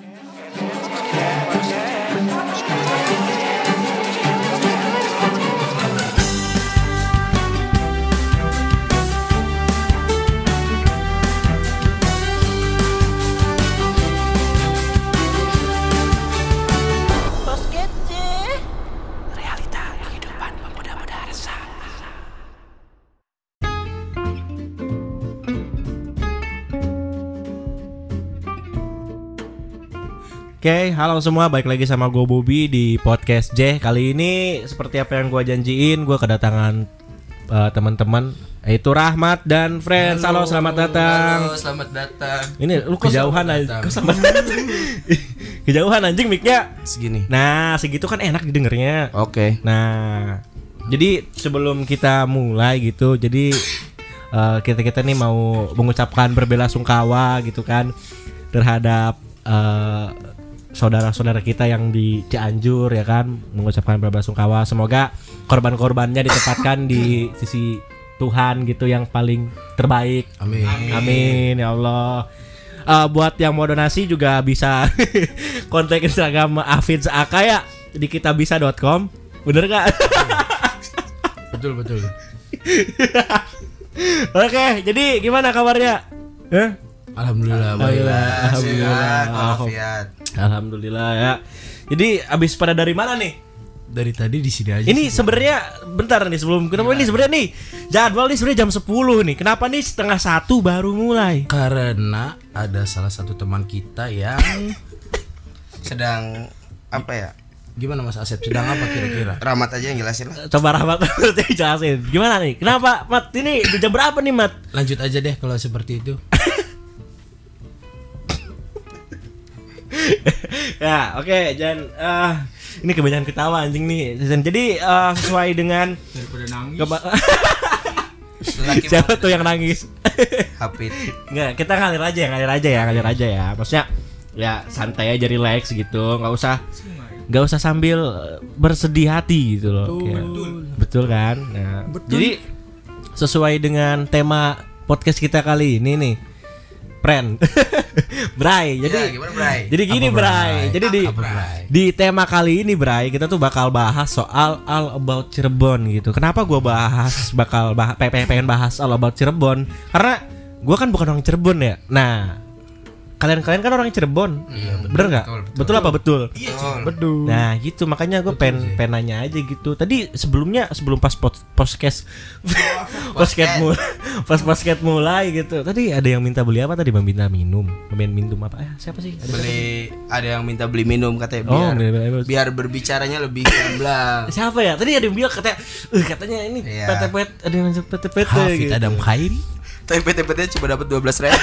Yeah. Oke, halo semua, balik lagi sama gue Bobby di podcast J. Kali ini seperti apa yang gue janjiin, gue kedatangan uh, teman-teman yaitu Rahmat dan Friends. Halo, selamat datang. Halo, selamat datang. Ini lu kejauhan selamat aja, selamat datang. kejauhan anjing mic-nya. Segini. Nah, segitu kan enak didengarnya. Oke. Nah, jadi sebelum kita mulai gitu, jadi eh, kita kita nih mau mengucapkan berbela-sungkawa gitu kan terhadap eh, saudara-saudara kita yang di Cianjur ya kan, mengucapkan berbela-sungkawa. Semoga korban-korbannya ditempatkan di sisi Tuhan gitu yang paling terbaik. Amin. Amin ya Allah. Eh, buat yang mau donasi juga bisa kontak Instagram Afiz Aka ya di kitabisa.com. Bener gak? Betul betul. Oke, jadi gimana kabarnya? Hah? Alhamdulillah. Alhamdulillah, alhamdulillah, Sehat, walafiat. alhamdulillah ya. Jadi abis pada dari mana nih? Dari tadi di sini aja. Ini sebenarnya bentar nih sebelum kenapa ini sebenarnya nih jadwal nih sebenarnya jam 10 nih. Kenapa nih setengah satu baru mulai? karena ada salah satu teman kita yang Sedang apa ya? gimana Mas Asep sedang apa kira-kira? Rahmat aja yang jelasin lah. Coba Rahmat jelasin. Gimana nih? Kenapa Mat? Ini jam berapa nih Mat? Lanjut aja deh kalau seperti itu. ya oke jangan ah ini kebanyakan ketawa anjing nih jadi eh, sesuai dengan Daripada nangis. siapa tuh yang nangis? Hafid. Nggak, kita ngalir aja ya ngalir aja ya ngalir aja ya. Maksudnya ya santai aja relax gitu. Nggak usah nggak usah sambil eh, bersedih hati gitu loh. Kayak- betul. Kan? Nah, jadi sesuai dengan tema podcast kita kali ini nih Pren Bray Jadi jadi gimana, Bray? jadi gini Apa, Bray Bray? jadi di Apa, Bray? di tema kali ini Bray kita tuh bakal bahas soal all about Cirebon gitu. Kenapa gua bahas bakal bah pe- pe- pengen bahas all about Cirebon? Karena gua kan bukan orang Cirebon ya. Nah, kalian-kalian kan orang Cirebon. Iya, bener nggak? betul, Betul, apa betul? Betul. Betul. Nah gitu makanya gue pen pen nanya aja gitu. Tadi sebelumnya sebelum pas podcast podcast mulai pas podcast mulai gitu. Tadi ada yang minta beli apa tadi? Minta minum, minum minum apa? Eh siapa sih? Ada siapa? Beli ada yang minta beli minum katanya Oh, biar beli- beli- biar berbicaranya lebih gamblang. Siapa ya? Tadi ada yang bilang katanya, eh katanya ini Iya. PT-PT ada yang masuk PT-PT Hafid gitu. Adam Khairi. Tapi PT-PT cuma dapat 12 ribu.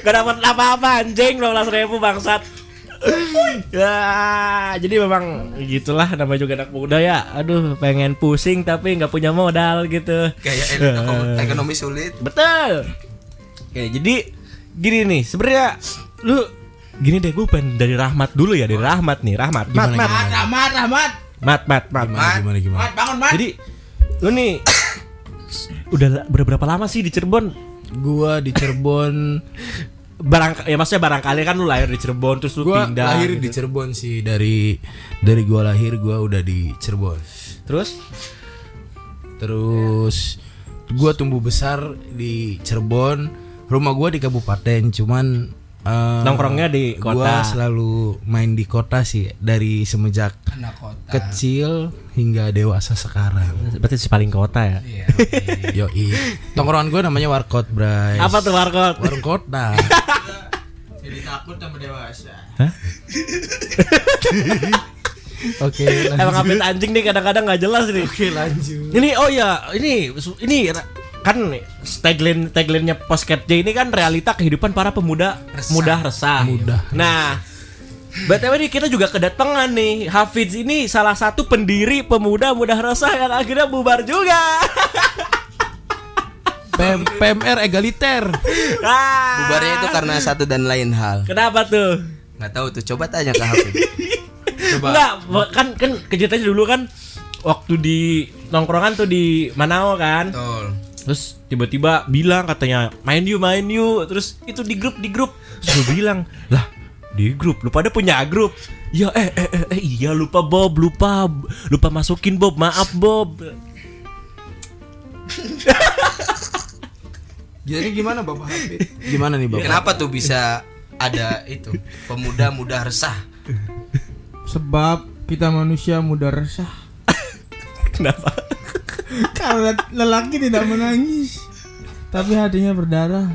Gak dapat apa-apa anjing 12 ribu bangsat. ya, jadi memang gitulah namanya juga anak muda ya. Aduh, pengen pusing tapi nggak punya modal gitu. Kayak elit eko- ekonomi sulit. Betul. Oke, jadi gini nih, sebenarnya lu gini deh gue pengen dari Rahmat dulu ya, dari Rahmat nih, Rahmat. Mat, Gimana, mat, gimana? Rahmat, Rahmat. mat, mat, mat. Gimana gimana gimana? Mat, bangun, Mat. Jadi lu nih udah berapa lama sih di Cirebon? Gua di Cirebon barang ya maksudnya barangkali kan lu lahir di Cirebon terus lu gua pindah lahir gitu. di Cirebon sih dari dari gua lahir gua udah di Cirebon. terus Terus gua tumbuh besar di Cirebon. Rumah gua di kabupaten, cuman eh, Nongkrongnya di Gua kota. selalu main di kota sih dari semenjak kota. kecil hingga dewasa sekarang. berarti si paling kota ya Iya. Yoi. Tongkrongan gua namanya Warkot, Bray. apa tuh warkot Warung kota. Jadi takut sama dewasa. Oke, emang lanjut. update anjing nih kadang-kadang nggak jelas nih Oke, lanjut. ini oh ya ini ini kan tagline tagline-nya Postcat J ini kan realita kehidupan para pemuda mudah resah. Mudah. Nah, BTW nih kita juga kedatangan nih Hafiz ini salah satu pendiri pemuda mudah resah yang akhirnya bubar juga. PM, PMR egaliter. ah, Bubarnya itu karena satu dan lain hal. kenapa tuh? Nggak tahu tuh, coba tanya ke Hafid. Enggak, kan kan kejutannya dulu kan waktu di nongkrongan tuh di Manao kan. Betul. Terus tiba-tiba bilang katanya main yuk main yuk terus itu di grup di grup terus gue bilang lah di grup lu pada punya grup ya eh eh eh, eh, iya lupa Bob lupa lupa masukin Bob maaf Bob Jadi gimana Bapak Hafid? Gimana nih Bapak? Kenapa tuh bisa ada itu pemuda-muda resah? Sebab kita manusia mudah resah. Kenapa Karena lelaki tidak menangis, tapi hatinya berdarah.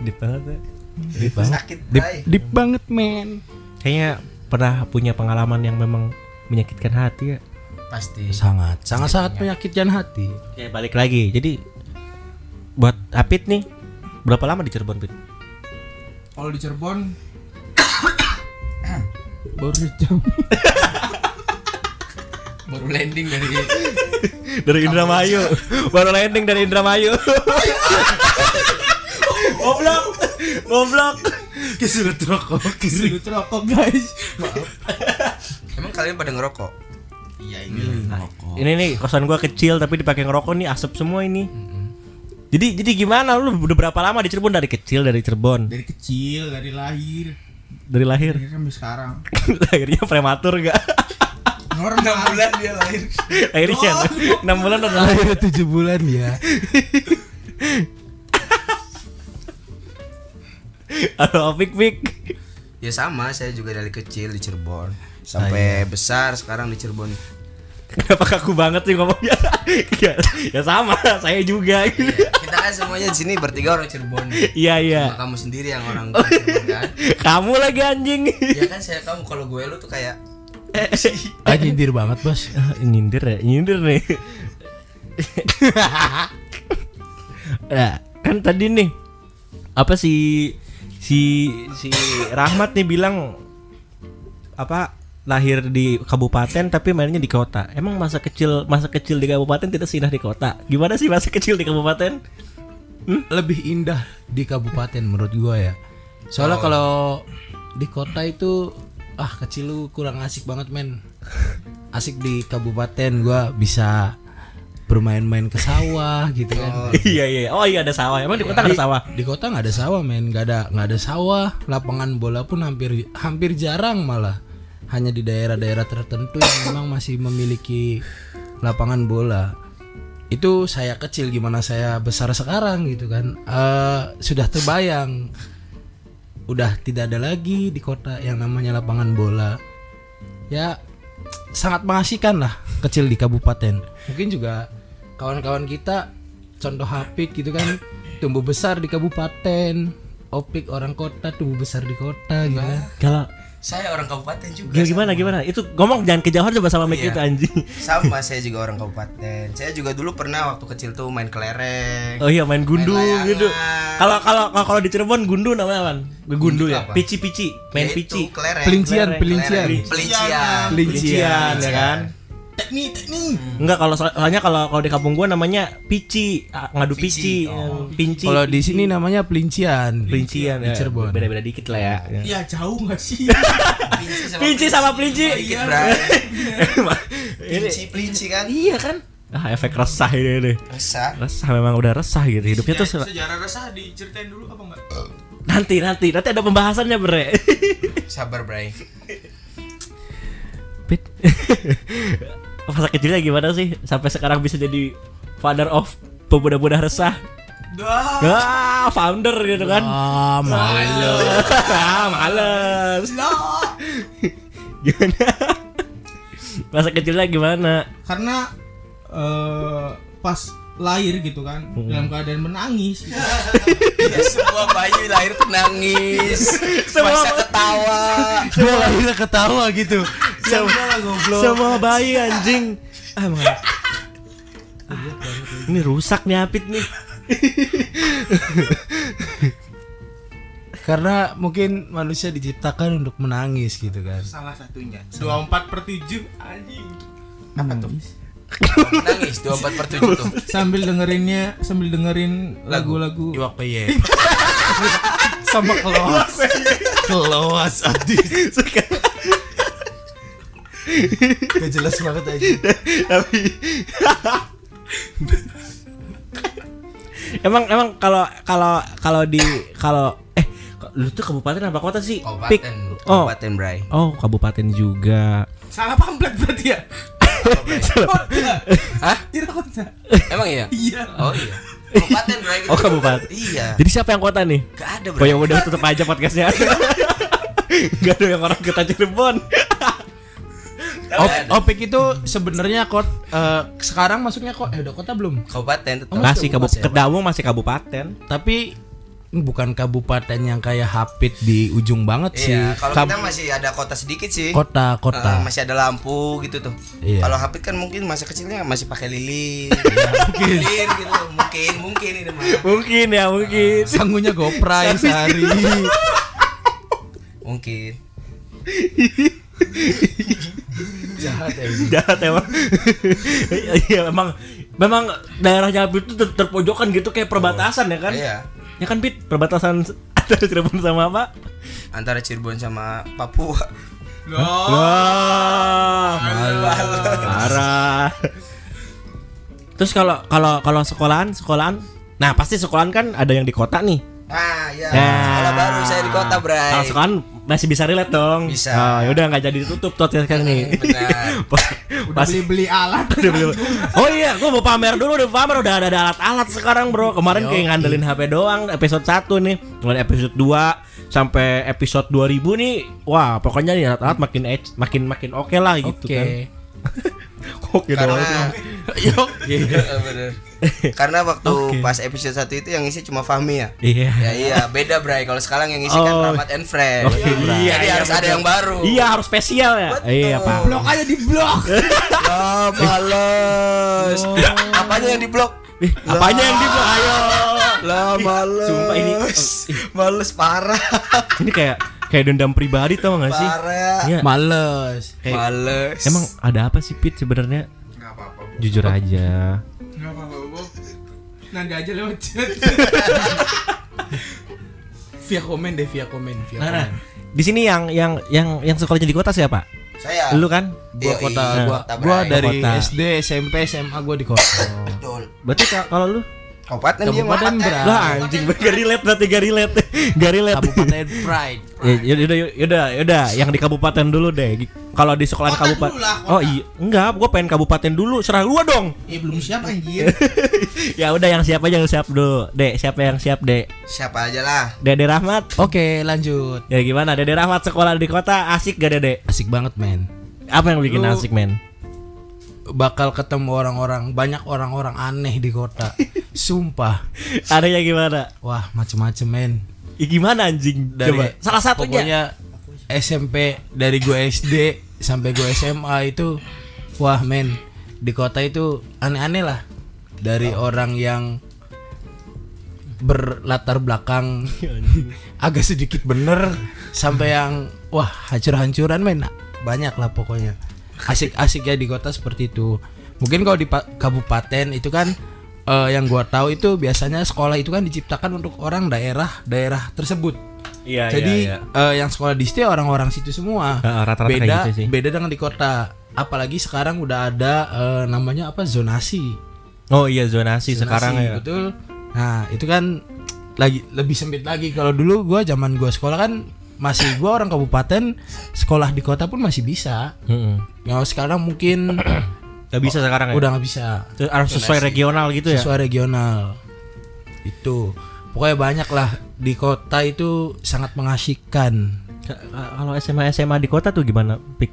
Deep banget ya. Deep banget. Sakit, Deep, deep banget men. kayaknya pernah punya pengalaman yang memang menyakitkan hati ya Pasti. Sangat, sangat sangat menyakitkan hati. ya balik lagi jadi buat Apit nih berapa lama di Cirebon Pit? Kalau di Cirebon baru sejam. Baru landing dari dari Indramayu. Baru landing dari Indramayu. Goblok. Goblok. Kesulut rokok. Dulu rokok guys. Emang kalian pada ngerokok? Iya ini. ini nih kosan gua kecil tapi dipakai ngerokok nih asap semua ini. Jadi jadi gimana? Lu udah berapa lama di Cirebon? Dari kecil dari Cirebon? Dari kecil, dari lahir, dari lahir? Dari sampai sekarang. lahirnya prematur gak Normal. bulan dia lahir. lahirnya enam bulan udah lahir Lahir tujuh bulan ya. Halo Pik Pik Ya sama, saya juga dari kecil di Cirebon sampai besar sekarang di Cirebon. Kenapa kaku banget sih ngomongnya? ya, ya sama, saya juga. Iya, kita kan semuanya di sini bertiga orang Cirebon. Iya iya. Cuma kamu sendiri yang orang Cirebon kan? Kamu lagi anjing. Ya kan saya kamu kalau gue lu tuh kayak Ah nyindir banget bos. Nyindir ya, nyindir nih. nah, kan tadi nih apa sih si si Rahmat nih bilang apa lahir di kabupaten tapi mainnya di kota. Emang masa kecil masa kecil di kabupaten tidak seindah di kota? Gimana sih masa kecil di kabupaten? Lebih indah di kabupaten menurut gua ya. Soalnya kalau di kota itu ah kecil lu kurang asik banget men. Asik di kabupaten gua bisa bermain-main ke sawah gitu kan. iya iya. Oh iya ada sawah. Emang di kota nggak ada sawah? Di kota nggak ada sawah men, nggak ada nggak ada sawah. Lapangan bola pun hampir hampir jarang malah. Hanya di daerah-daerah tertentu yang memang masih memiliki lapangan bola. Itu saya kecil gimana saya besar sekarang gitu kan. Eh sudah terbayang. Udah tidak ada lagi di kota yang namanya lapangan bola. Ya sangat mengasihkan lah kecil di kabupaten. Mungkin juga kawan-kawan kita contoh Hafid gitu kan tumbuh besar di kabupaten. Opik orang kota tumbuh besar di kota gitu. Kalau saya orang kabupaten juga. gimana gimana gimana? Itu ngomong jangan kejauhan coba sama mic Iya. itu anjing. Sama saya juga orang kabupaten. Saya juga dulu pernah waktu kecil tuh main kelereng. Oh iya main gundu Main layangan. gitu. Kalau kalau kalau di Cirebon gundu namanya apa? Gundu Gundu ya. apa? Pici pici, main Ya pici. Pelincian, pelincian. Pelincian. Pelincian ya kan? Teknik, teknik. Enggak kalau so- soalnya kalau kalau di kampung gua namanya pici, ah, ngadu pici, Pici. pinci. Kalau di sini namanya pelincian. pelincian ya. Cirebon. Beda-beda dikit lah ya. Ya jauh nggak sih? Pinci sama pelinci. Dikit. Ini Pelinci, pelinci kan. iya kan? Ah efek resah ini deh. Resah. Resah memang udah resah gitu hidupnya tuh se- Sejarah resah diceritain dulu apa enggak? nanti nanti nanti ada pembahasannya bre. Sabar, Bray. Pit. Masa kecilnya gimana sih sampai sekarang bisa jadi father of pemuda-pemuda resah? Dah. Ah, founder gitu kan. Ah, malu. Ah, males. Gimana? Masa kecilnya gimana? Karena eh, pas lahir gitu kan dalam keadaan menangis gitu. Ya, semua bayi lahir tuh nangis. Semua- Masa ketawa. Gue lahirnya ketawa gitu. Semua Semua bayi anjing. Ah. Ini rusak nih Apit nih. Karena mungkin manusia diciptakan untuk menangis gitu kan. Salah satunya. 24 per 7 anjing. Apa tuh? Nangis 24 per 7 tuh. Sambil dengerinnya, sambil dengerin lagu-lagu Iwak peye. Sama keloas. keloas adis. Gak jelas banget aja. Tapi emang emang kalau kalau kalau di kalau eh lu tuh kabupaten apa kota sih? Pik. Kabupaten, Oh. kabupaten Bray. Oh, kabupaten juga. Salah pamflet berarti ya. Hah? Tidak kota. Emang iya? Iya. Oh iya. Kabupaten Bray. Oh, kabupaten. Iya. Jadi siapa yang kota nih? Gak ada Oh Bray. ya udah tutup aja podcastnya. Gak ada yang orang kita Cirebon. Op- Opik itu sebenarnya kot eh, sekarang masuknya kok eh udah kota belum? Kabupaten tetap. Masih kabu Masih, Kedawung masih kabupaten. Tapi bukan kabupaten yang kayak Hapit di ujung banget sih. Iya, kalau Kab- kita masih ada kota sedikit sih. kota kota. masih ada lampu gitu tuh. Iya. Kalau Hafid kan mungkin masa kecilnya masih pakai lilin. lilin gitu. Mungkin mungkin ini mah. Mungkin ya, mungkin. Sangunya gopray sehari. Mungkin. Jahat ya. Jahat emang. Iya, memang memang daerah Jambi itu ter- terpojokan gitu kayak perbatasan ya kan? Iya. Ya kan Pit, perbatasan antara Cirebon sama apa? Antara Cirebon sama Papua. Wah, parah. Terus kalau kalau kalau sekolahan, sekolahan. Nah, pasti sekolahan kan ada yang di kota nih. Ah, iya. Ya. Sekolah baru saya di kota, Bray. Kalau sekolahan masih bisa relate dong. Bisa. Oh, ya udah nggak jadi ditutup tuh sekarang nih. Benar. Pas, Udah pas beli-beli alat. udah beli- Oh iya, gua mau pamer dulu, udah pamer udah ada, alat-alat sekarang, Bro. Kemarin kayak ngandelin HP doang episode 1 nih. Mulai episode 2 sampai episode 2000 nih. Wah, pokoknya nih alat-alat makin edge, makin makin oke lah gitu Oke. kan. Oke Karena doang. Eh, bener. Karena waktu Oke. pas episode 1 itu yang isi cuma Fahmi ya. Iya. Ya iya, beda Bray. Kalau sekarang yang isi kan Oh. Rahmat and Friend. Oh, iya, Jadi iya, harus ada betul. yang baru. Iya, harus spesial ya. Betul. Iya, Pak. Blok aja di blok. Ah, males. Apanya yang diblok? Ih, apanya yang di ayo. Lah males. Sumpah ini males parah. ini kayak kayak dendam pribadi tau gak sih? Parah. Iya. Males. Kayak- Males. Emang ada apa sih Pit sebenarnya? Enggak apa-apa, Bu. Jujur aja. Enggak apa-apa. Nanti aja lewat chat. Via komen deh, via komen, via Nah, nah, komen. di sini yang yang yang yang sekolahnya di kota siapa? saya Lu kan? Gua Iya, kota iya, gua gua dari Kota. SD, SMP, SMA gua di kota. betul. Berarti ka- kalau lu Kabupaten dia Kabupaten mah. Bray. lah anjing gak relate berarti gak relate. Gak relate. Kabupaten Pride. Ya, yaudah, yaudah, yaudah, yang di kabupaten dulu deh. Kalau di sekolahan Kota kabupaten. dulu lah, kota. Oh iya, enggak, gua pengen kabupaten dulu. Serah gua dong. Eh belum siap anjir. ya udah yang siapa aja yang siap dulu. Dek, siapa yang siap, Dek? Siapa aja lah. Dede Rahmat. Oke, lanjut. Ya gimana? Dede Rahmat sekolah di kota asik gak Dede? Asik banget, men. Apa yang bikin Lu- asik, men? Bakal ketemu orang-orang, banyak orang-orang aneh di kota. Sumpah. Yang gimana? Wah, macem-macem, men. Ya gimana anjing? Dari Coba. Salah satunya. Pokoknya SMP dari gue SD sampai gue SMA itu wah men di kota itu aneh-aneh lah dari orang yang berlatar belakang agak sedikit bener sampai yang wah hancur-hancuran men banyak lah pokoknya asik-asik ya di kota seperti itu mungkin kalau di pa- kabupaten itu kan eh, yang gua tahu itu biasanya sekolah itu kan diciptakan untuk orang daerah daerah tersebut Iya, jadi iya, eh, yang sekolah di situ ya orang-orang situ semua. Heeh, rata-rata kayak beda gitu sih. beda dengan di kota. Apalagi sekarang udah ada eh, namanya apa zonasi. Oh iya zonasi, Zonasi, sekarang ya. betul. Nah itu kan lagi lebih sempit lagi. Kalau dulu gua zaman gua sekolah kan masih gua orang kabupaten sekolah di kota pun masih bisa. Heeh. Kalau sekarang mungkin Gak bisa sekarang ya. udah nggak bisa. Terus Harus sesuai regional gitu ya. Sesuai regional. Itu pokoknya banyak lah di kota itu sangat ka- Kalau SMA SMA di kota tuh gimana, Pik?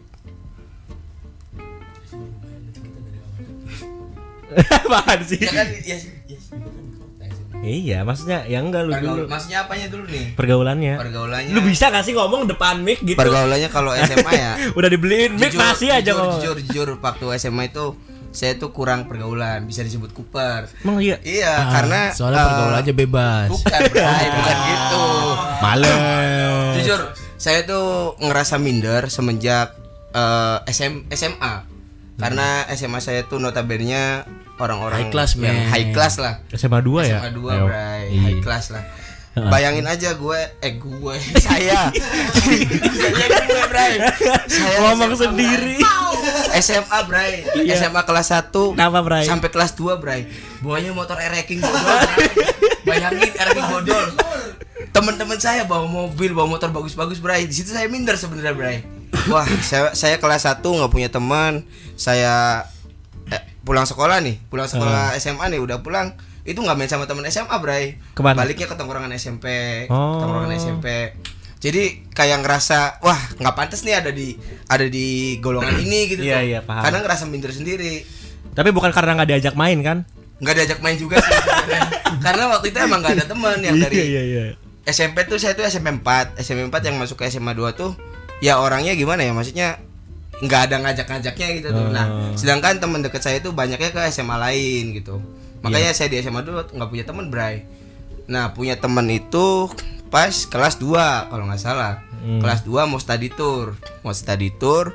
Apaan sih? Ya kan ya, ya, Iya, maksudnya ya enggak lu dulu pergaul- maksudnya apanya dulu nih? pergaulannya. Pergaulannya. Lu bisa gak sih ngomong depan mic gitu? Pergaulannya kalau SMA ya. Udah dibeliin mic jujur, masih aja jujur, ngomong. jujur, jujur, waktu SMA itu saya tuh kurang pergaulan, bisa disebut Cooper. Emang iya. Iya, Ah, karena soalnya eh, pergaulannya bebas. Bukan, Bray, bukan gitu. Males. Jujur, saya tuh ngerasa minder semenjak eh, SM, SMA. Karena SMA saya tuh notabene orang-orang High class, yang man. high class lah. SMA 2 ya? SMA 2, Ayo. Bray, Iya. high class lah. Bayangin aja gue, eh gue, saya, saya gue, Bray. Saya Ngomong SMA, sendiri. SMA Bray SMA kelas 1 Kenapa, Bray? sampai kelas 2 Bray bawanya motor ereking bodol bayangin ereking bodol teman-teman saya bawa mobil bawa motor bagus-bagus Bray di situ saya minder sebenarnya Bray wah saya saya kelas 1 nggak punya teman saya pulang sekolah nih pulang sekolah SMA nih udah pulang itu nggak main sama teman SMA Bray Ke mana? baliknya ke tongkrongan SMP Oh. tongkrongan SMP jadi kayak ngerasa wah nggak pantas nih ada di ada di golongan ini gitu Iya, tuh. iya, paham. karena ngerasa minder sendiri Tapi bukan karena nggak diajak main kan? nggak diajak main juga sih karena waktu itu emang nggak ada teman yang dari Iya iya. SMP tuh saya tuh SMP 4 SMP 4 yang masuk ke SMA 2 tuh ya orangnya gimana ya maksudnya nggak ada ngajak-ngajaknya gitu tuh. Nah Oh. sedangkan teman dekat saya tuh banyaknya ke SMA lain gitu. Makanya saya di SMA dulu nggak punya teman Bray. Nah punya teman itu pas kelas 2 kalau nggak salah. Kelas 2 mau study tour. Mau study tour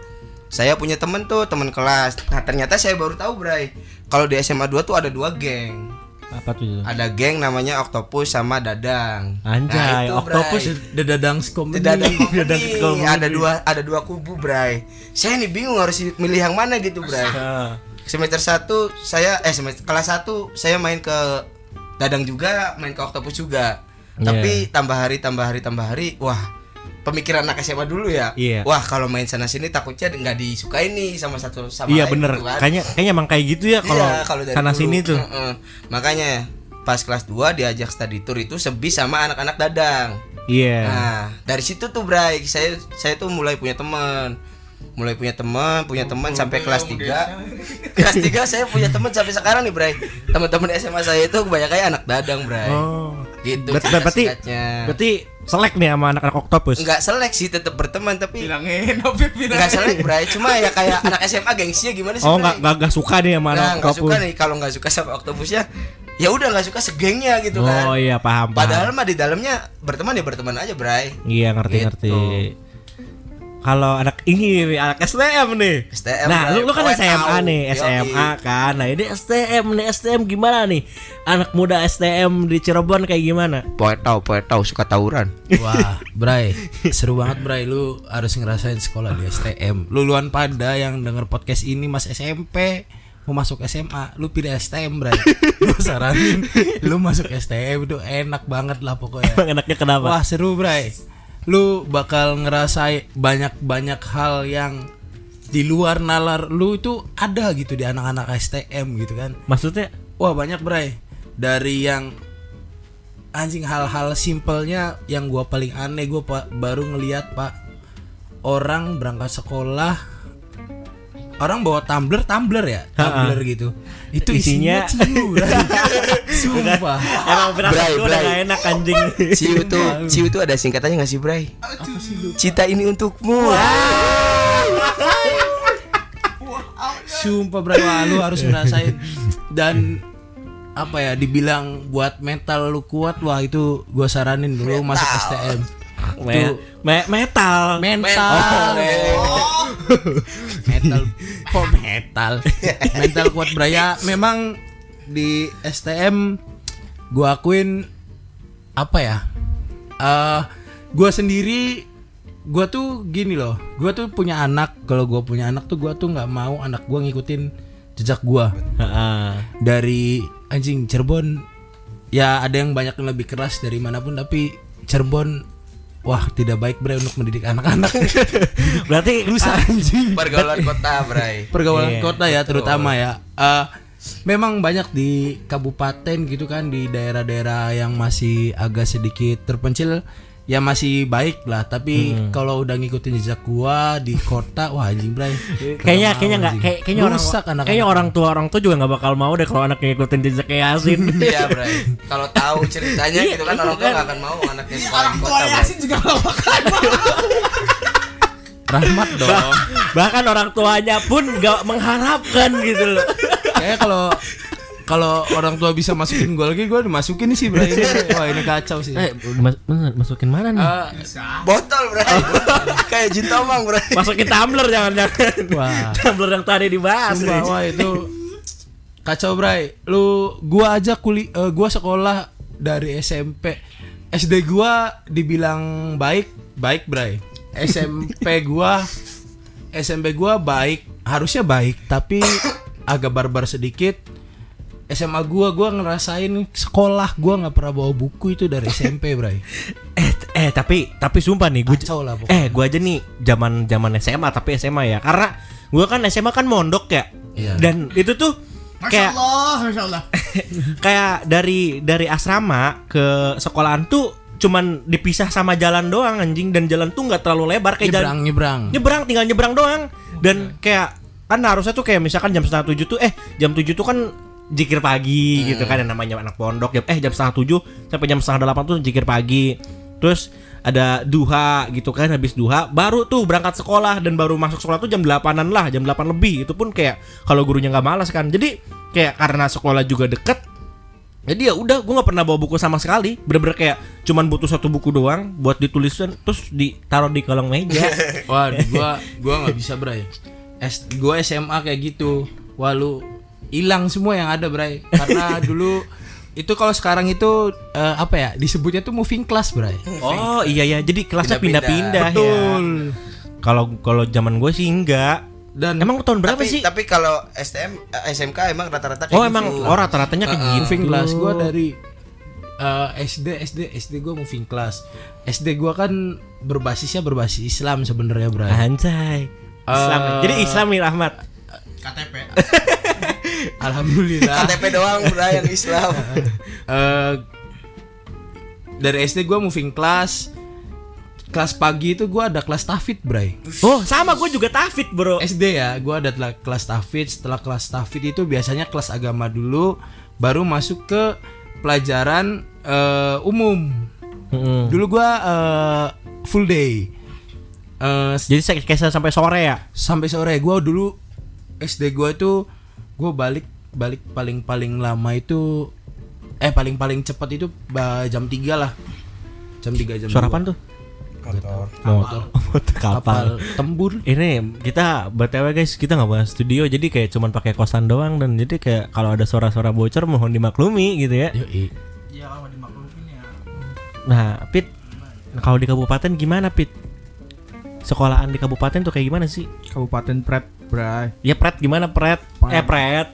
saya punya temen tuh teman kelas. Nah ternyata saya baru tahu Bray kalau di SMA 2 tuh ada dua geng Apa tuh? ada geng namanya Octopus sama Dadang Anjay, itu, Octopus Bray. Ada Dadang komedi. komedi. ada dua ada dua kubu Bray saya nih bingung harus milih yang mana gitu Bray semester 1 saya eh semester kelas 1 saya main ke Dadang juga main ke Octopus juga tapi tambah hari tambah hari tambah hari wah pemikiran anak SMA dulu ya Iya. wah kalau main sana sini takutnya nggak disukai nih sama satu sama Iya lain bener. gitu kan. Kayaknya kayaknya emang kayak gitu ya kalau Iya, kalau dari sana dulu. sini tuh. Heeh. Makanya pas kelas 2 diajak study tour itu sebis sama anak-anak Dadang. Iya. Nah, dari situ tuh Bray, saya saya tuh mulai punya teman. Mulai punya teman, punya teman sampai kelas 3. kelas 3 saya punya teman sampai sekarang nih, Bray. Teman-teman SMA saya itu kebanyakan anak Dadang, Bray. Oh. Gitu. Ber- berarti singkat-singkatnya. berarti selek nih sama anak-anak Octopus. Enggak selek sih, tetap berteman tapi Bilangin, Opik bilangin. enggak selek, Bray. Cuma ya kayak anak SMA gengsinya gimana sih? Oh Bray? nggak nggak nggak suka nih sama anak Nah, nggak Octopus. suka nih kalau nggak suka sama Octopusnya ya udah nggak suka segengnya gitu Oh kan iya paham paham. padahal mah di dalamnya berteman ya berteman aja Bray Iya ngerti ngerti. Gitu. Kalau anak ini nih, anak STM nih. STM, nah, lu, lu kan. SMA Tahu. nih, Yoi. SMA kan. Nah, ini STM nih, STM gimana nih? Anak muda STM di Cirebon kayak gimana? poet tahu poet tahu suka tawuran Wah, Bray, seru banget Bray. Lu harus ngerasain sekolah di STM. Luluan pada yang denger podcast ini Mas SMP mau masuk SMA, lu pilih STM, Bray. Lu saranin lu masuk STM itu enak banget lah pokoknya. Emang enaknya kenapa? Wah, seru, Bray. Lu bakal ngerasain banyak-banyak hal yang di luar nalar lu itu ada gitu di anak-anak STM gitu kan. Maksudnya? Wah banyak bray. Dari yang Anjing hal-hal simpelnya Yang gua paling aneh Gua pak baru ngeliat pak. Orang berangkat sekolah Orang bawa tumbler Tumbler ya? Tumbler gitu. Itu isinya, Isinya- ciu. Sumpah. Emang berangkat Bray, tuh udah Bray. gak enak anjing. Ciu tuh Ciu tuh ada singkatannya nggak sih Bray? Cita ini untukmu. Sumpah bray. Wah, lu harus ngerasain. Dan apa ya dibilang buat mental lu kuat wah itu gua saranin dulu masuk STM Me- me- metal. mental. Oh, metal. Kok metal? Mental kuat Braya memang di STM gua akuin apa ya eh gua sendiri gua tuh gini loh gua tuh punya anak kalau gua punya anak tuh gua tuh nggak mau anak gua ngikutin jejak gua. Heeh. dari anjing Cirebon ya ada yang banyak yang lebih keras dari mana pun tapi Cirebon wah tidak baik bre untuk mendidik anak-anak. Berarti rusak. Anjing. Pergaulan kota Bray. Pergaulan Iya, kota ya terutama ya. Eh, memang banyak di kabupaten gitu kan di daerah-daerah yang masih agak sedikit terpencil ya masih baik lah. Tapi Hmm. kalau udah ngikutin jejak gua di kota wah anjing bray. Kayaknya kayaknya nggak kayak, kayaknya orang Rusak anak-anak. kayaknya orang tua orang tua juga nggak bakal mau deh kalau anaknya ngikutin jejak kayak Yasin. Iya Bray. Kalau tahu ceritanya Iya, gitu kan orang tua nggak akan mau anaknya sekolah di kota Yasin juga gak bakal rahmat dong Bahkan orang tuanya pun nggak mengharapkan gitu loh. Kayaknya kalau kalau orang tua bisa masukin gol lagi gue dimasukin sih bro ini wah ini kacau sih Eh, mas, bener, masukin mana nih? Eh, botol Bray kayak jin tomang Bray masukin tumbler jangan-jangan. Wah. tumbler yang tadi dibahas. sumpah, wah itu kacau bray lu gua aja kuli eh, gua sekolah dari SMP SD gua dibilang baik baik bray SMP gua SMP gua baik, harusnya baik, tapi agak barbar sedikit. SMA gua gua ngerasain sekolah gua nggak pernah bawa buku itu dari SMP, Bray. Eh, eh tapi tapi sumpah nih Kacau lah pokoknya. Eh, gue aja nih zaman zaman SMA tapi SMA ya. Karena gue kan SMA kan mondok ya. Iya. Dan itu tuh Masya kayak Allah, Masya Allah. kayak dari dari asrama ke sekolahan tuh cuman dipisah sama jalan doang anjing. Dan jalan tuh nggak terlalu lebar kayak jalan Nyebrang, nyebrang. nyebrang tinggal nyebrang doang. Dan kayak kan harusnya tuh kayak misalkan jam setengah tujuh tuh eh jam tujuh tuh kan jikir pagi gitu kan yang namanya anak pondok. Jam eh jam setengah tujuh sampai jam setengah delapan tuh jikir pagi. Terus ada duha gitu kan habis duha baru tuh berangkat sekolah dan baru masuk sekolah tuh jam delapanan lah jam delapan lebih. Itu pun kayak kalau gurunya nggak malas kan. Jadi kayak karena sekolah juga deket jadi ya udah gue nggak pernah bawa buku sama sekali bener-bener kayak cuman butuh satu buku doang buat ditulisan terus ditaruh di kolong meja Wah, gua gua nggak bisa, Bray. S gua SMA kayak gitu. Wah, lu hilang semua yang ada, Bray. Karena dulu itu kalau sekarang itu eh, apa ya? Disebutnya tuh moving class, Bray. Oh iya ya, jadi kelasnya Pindah-pindah. pindah-pindah ya. Kalau kalau zaman gue sih enggak. Dan Emang tahun berapa tapi, sih? Tapi kalau STM eh, SMK emang rata-rata kayak Oh gitu. emang oh rata-ratanya kayak gitu. moving class gua dari eh, SD SD SD gua moving class. SD gua kan berbasisnya berbasis Islam sebenarnya, Bray. Anjay. Islam. Eh, Jadi Islam nih Rahmat. KTP. Alhamdulillah. KTP doang bro yang Islam. Eh, dari SD gua moving class. Kelas pagi itu gua ada kelas tafid, Bray. Oh sama gue juga tafid bro. SD ya, gua ada kelas tafid. Setelah kelas tafid itu biasanya kelas agama dulu, baru masuk ke pelajaran eh, umum. Mm-mm. Dulu gua eh, full day. S- Jadi saya kayak sampai sore ya. sampai sore gua dulu SD gua itu gua balik balik paling paling lama itu eh paling paling cepat itu jam 3 lah. Jam 3 jam Suara 2. apaan tuh? Kotor. Motor. Motor kapal. Kapal tembur. Ini kita btw guys kita nggak bahas studio jadi kayak cuman pakai kosan doang dan jadi kayak kalau ada suara-suara bocor mohon dimaklumi gitu ya. Yoi. Ya kalau dimaklumin ya. Nah, Pit, kalau di kabupaten gimana, Pit? Sekolahan di kabupaten tuh kayak gimana sih? Kabupaten Pret, Bray. Ya Pret gimana Pret? Eh Pret.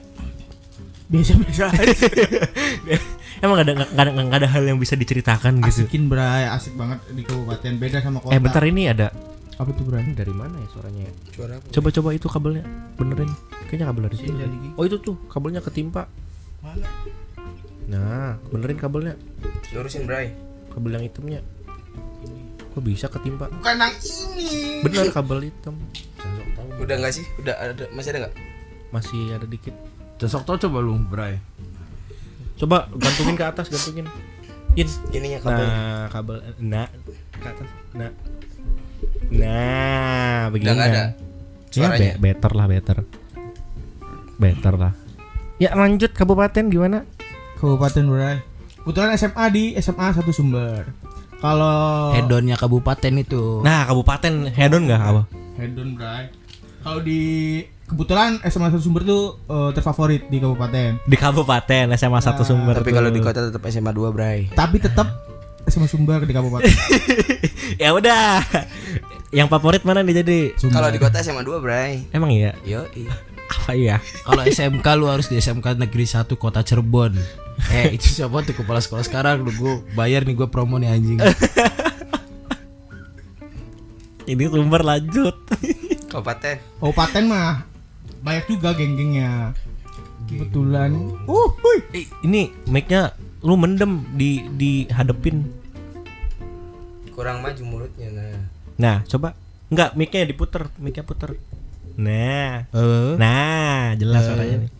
Biasa-biasa aja. Emang gak ada nggak ada, nggak ada hal yang bisa diceritakan gitu. Asikin, Bray. Asik banget di kabupaten. Beda sama kota. Eh bentar ini ada Apa tuh, Bray? ini dari mana ya suaranya ya? Suara apa? Coba-coba itu kabelnya benerin. Kayaknya kabel dari sini. Oh itu tuh kabelnya ketimpa. Mana? Nah, benerin kabelnya. Lurusin Bray. Kabel yang hitamnya. Kok bisa ketimpa? Bukan yang ini. Bener kabel hitam. Udah nggak sih? Udah ada masih ada nggak? Masih ada dikit. Cocok tau coba lu, Bray. Coba gantungin ke atas, gantungin. In. Ininya kabel. Nah, kabel nah ke atas. Nah. Nah, begini. Udah nggak ada Ya, suaranya. be- better lah, better. Better lah. Ya, lanjut kabupaten gimana? Kabupaten, Bray. Kebetulan SMA di SMA satu sumber. Kalau Hedonnya kabupaten itu. Nah, kabupaten hedon nggak apa? Hedon, Bray. Kalau di kebetulan SMA satu sumber tuh eh, terfavorit di kabupaten. Di kabupaten SMA satu sumber. Tapi kalau di kota tetap SMA 2 Bray. Tapi tetap SMA sumber di kabupaten. ya udah. Yang favorit mana nih jadi? Kalau di kota SMA 2 Bray. Emang iya? Yo, Apa iya? Kalau SMK lu harus di SMK Negeri 1 Kota Cirebon. Eh itu siapa tuh kepala sekolah sekarang lu gue bayar nih gue promo nih anjing. Ini sumber lanjut. kabupaten. Kabupaten mah banyak juga geng-gengnya. Kebetulan. Uh, hui. Eh, ini mic-nya lu mendem di dihadepin. Kurang maju mulutnya nah. Nah, coba. Enggak, mic-nya diputer, mic-nya puter. Nah. Nah, jelas suaranya nih.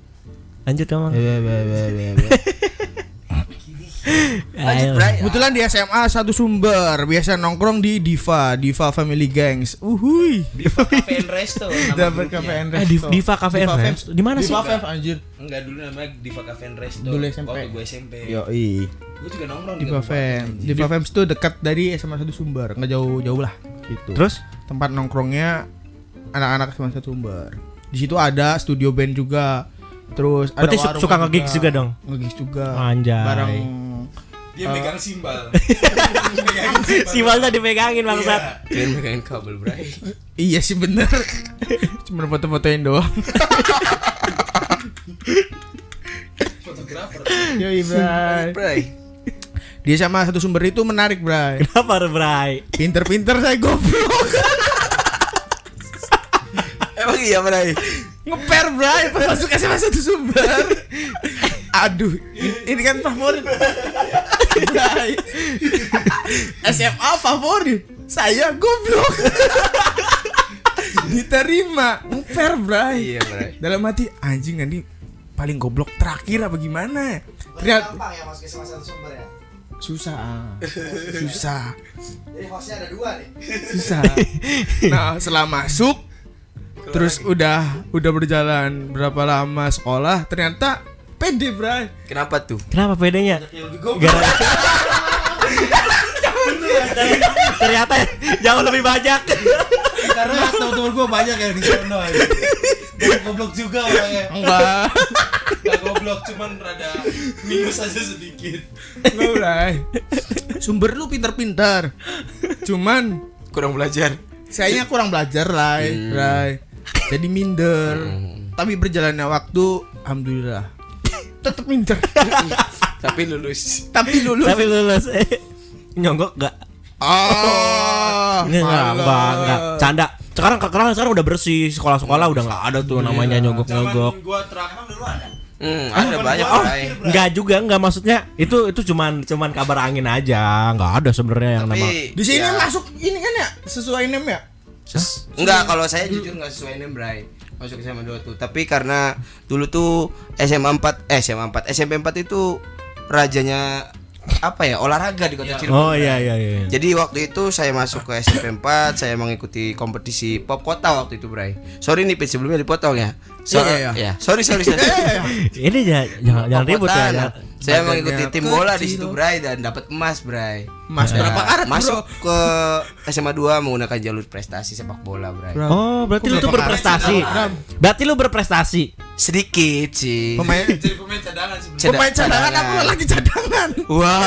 Lanjut dong. Lanjut Ayo. Bray. Kebetulan di SMA satu sumber biasa nongkrong di Diva, Diva Family Gangs. Uhuy. Cafe and Resto. Dapat Cafe and Eh, Div- Diva Cafe and Diva Resto. Di mana sih? Diva Fam, anjir. Enggak dulu namanya Diva Cafe and Resto. Dulu SMP. Waktu gue SMP. Yoi. Gue juga nongkrong di Diva Fam. Diva Fam itu dekat dari SMA satu sumber, nggak jauh-jauh lah gitu. Terus? tempat nongkrongnya anak-anak SMA satu sumber. Di situ ada studio band juga. Terus ada Berarti suka nge-gigs juga dong? Nge-gigs juga. Anjay. Bareng Dia megang simbal. Simalnya dipegangin bangsat. Kalian megangin kabel bray. Iya sih bener. Cuma foto-fotoin doang. Fotografer. Yoi, Bray. Bray. Dia sama satu sumber itu menarik, Bray. Kenapa Bray? Pinter-pinter saya goblok. Emang iya bray. Ngeper, Bray, pas masuk SMA satu sumber. Aduh, ini, ini kan favorit. SMA favorit. Saya goblok. Diterima. Ngeper, Bray. Iya bray. Dalam hati anjing nanti paling goblok terakhir apa gimana? Ternyata gampang ya masuk sama satu sumber ya susah. Susah. jadi hostnya ada dua nih susah. Nah, setelah masuk terus udah udah berjalan berapa lama sekolah ternyata pede, Bray. Kenapa tuh? Kenapa bedanya? Gara Ternyata jauh lebih banyak. Karena teman-teman gue banyak yang di sono aja. Gak goblok juga orangnya. Enggak. Gak goblok cuman rada minus aja sedikit. Enggak, Bray. Sumber lu pintar-pintar. Cuman Kurang belajar. sayangnya kurang belajar, Ray. Ray. Jadi minder. Tapi berjalannya waktu alhamdulillah tetap minder. Tapi lulus. Tapi lulus. Tapi lulus. Eh, Nyonggok gak? Oh, Enggak, enggak, enggak, enggak. Canda. Sekarang sekarang sekarang udah bersih, sekolah-sekolah udah nggak ada tuh namanya nyogok-nyogok. Gue terakhir dulu ada. Hmm, ada banyak Oh, enggak juga, enggak maksudnya itu itu cuman cuman kabar angin aja, enggak ada sebenarnya yang nama. Tapi Di sini ya, masuk ini kan ya sesuai name ya? ses- enggak kalau saya jujur enggak sesuai name bray. Masuk SMA 2 tuh. Tapi karena dulu tuh SMA 4 eh SMA 4 SMP 4 itu rajanya apa ya olahraga di kota Cirebon. Oh Bray. iya iya iya. Jadi waktu itu saya masuk ke SMP 4, saya mengikuti kompetisi pop kota waktu itu, Bray. Sorry nih, Pit, sebelumnya dipotong ya. So, Iya, iya, ya. Sorry, sorry, sorry. Ini jangan jangan, jangan Pop ribut ya. jangan- Saya mengikuti tim bola di situ, Bray, dan dapat emas, Bray. Mas Nah, berapa karat, Masuk Bro? ke SMA 2 menggunakan jalur prestasi sepak bola, Bray. Oh, berarti lu tuh berprestasi. Berarti lu berprestasi. Sedikit sih. Pemain Jadi pemain cadangan. Ceda- pemain cadangan cadangan. aku lagi cadangan. Wah.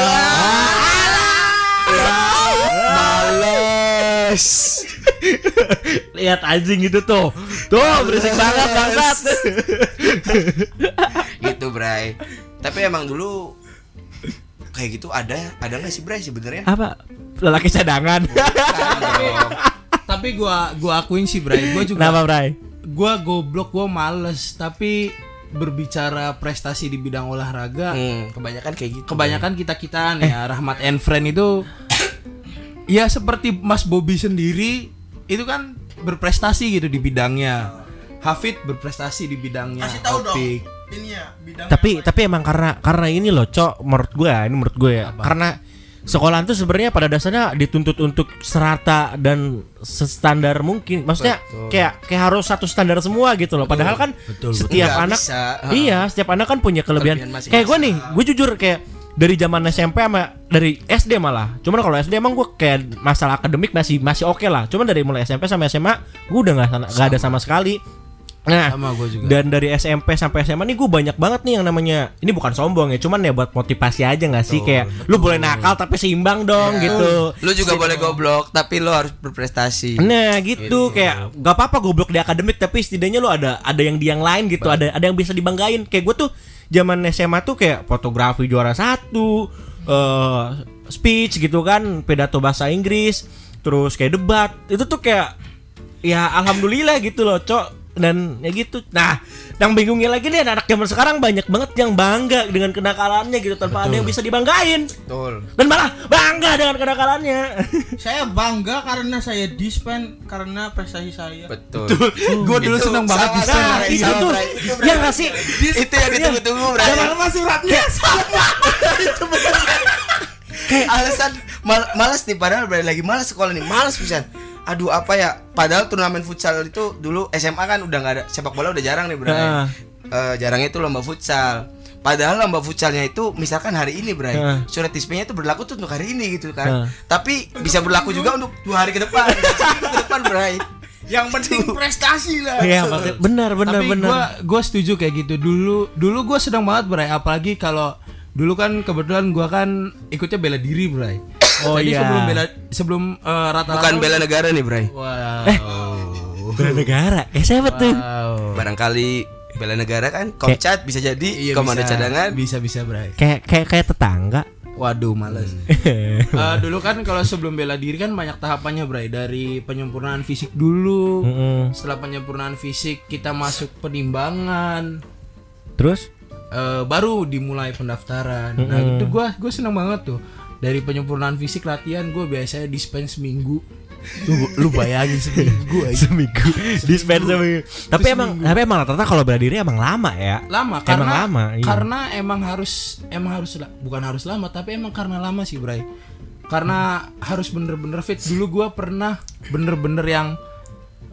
Males. Lihat anjing itu tuh. Tuh, berisik banget bangsat. gitu, Bray. Tapi emang dulu kayak gitu ada ada nggak sih, Bray sebenarnya? Apa? Lelaki cadangan. Tapi gua gua akuin sih, Bray. Gua juga Kenapa, Bray? gua goblok, gua males, tapi berbicara prestasi di bidang olahraga, Hmm, kebanyakan kayak gitu. kebanyakan kita-kita nih ya, Rahmat and Friend itu ya seperti Mas Bobby sendiri itu kan berprestasi gitu di bidangnya. Hafid berprestasi di bidangnya. Opik. Ini ya bidang tapi tapi emang karena karena ini loh cok menurut gue ini menurut gue ya. Karena sekolah itu sebenarnya pada dasarnya dituntut untuk serata dan standar mungkin. Maksudnya kayak kayak harus satu standar semua gitu loh. Padahal kan setiap Nggak anak bisa. iya setiap anak kan punya kelebihan, Kelebihan kayak gue nih gue jujur kayak dari zaman SMP sama dari SD malah. Cuman kalau SD emang gue kayak masalah akademik masih masih oke lah. Cuman dari mulai SMP sampai SMA gue udah nggak ada sama sekali. Nah Sama gua juga. dan dari SMP sampai SMA nih gue banyak banget nih yang namanya ini bukan sombong ya, cuman ya buat motivasi aja nggak sih? Kayak lu boleh nakal tapi seimbang dong gitu. Lu juga boleh goblok, tapi lu harus berprestasi. Nah gitu. Kayak gak apa-apa goblok di akademik tapi setidaknya lu ada ada yang di yang lain gitu ada ada yang bisa dibanggain. Kayak gue tuh zaman SMA tuh kayak fotografi juara satu eh speech gitu kan pidato bahasa Inggris terus kayak debat. Itu tuh kayak ya alhamdulillah gitu loh cok dan ya gitu nah yang bingungnya lagi nih anak zaman sekarang banyak banget yang bangga dengan kenakalannya gitu tanpa ada yang bisa dibanggain Betul. dan malah bangga dengan kenakalannya Saya bangga karena saya dispen karena prestasi saya. Betul. Gua dulu Itu seneng banget sama, di sama, Nah, itu tuh. Itu, Bray. ya nggak sih Itu yang ditunggu-tunggu, Bray. Sama suratnya sama. Kayak alasan mal malas nih padahal lagi malas sekolah nih, malas pisan. Aduh apa ya? Padahal turnamen futsal itu dulu SMA kan udah nggak ada sepak bola udah jarang nih, Bray. Heeh. Eh, jarangnya itu lomba futsal. Padahal lomba futsalnya itu misalkan hari ini, Bray. Heeh. Surat dispenya itu berlaku tuh untuk hari ini gitu kan. Heeh. Tapi bisa berlaku juga untuk dua hari ke depan. ke depan, Bray. Yang penting prestasi lah. Iya, maksudnya benar benar Tapi benar. gua gua setuju kayak gitu. Dulu dulu gua sedang banget berai apalagi kalau dulu kan kebetulan gua kan ikutnya bela diri, Bray. Oh, Jadi iya. sebelum bela sebelum eh, rata-rata Bukan bela negara nih, Bray. Wow. Bela negara. Eh siapa tuh? Wow. Barangkali bela negara kan komcat bisa jadi Iya, komando bisa. cadangan. Bisa bisa, Bray. Kayak kayak kayak tetangga. Waduh, males. Eh, dulu kan kalau sebelum bela diri kan banyak tahapannya, Bray. Dari penyempurnaan fisik dulu. Mm-mm. Setelah penyempurnaan fisik kita masuk penimbangan. Terus? Eh, baru dimulai pendaftaran. Nah, itu gua gua seneng banget tuh. Dari penyempurnaan fisik latihan gue biasanya dispense seminggu. Lu, lu bayangin seminggu aja. seminggu dispense seminggu tapi emang tapi emang rata-rata kalau bela diri emang lama ya Lama Emang karena lama, iya. karena emang harus emang harus bukan harus lama tapi emang karena lama sih, Bray. Karena harus bener-bener fit. Dulu gua pernah bener-bener yang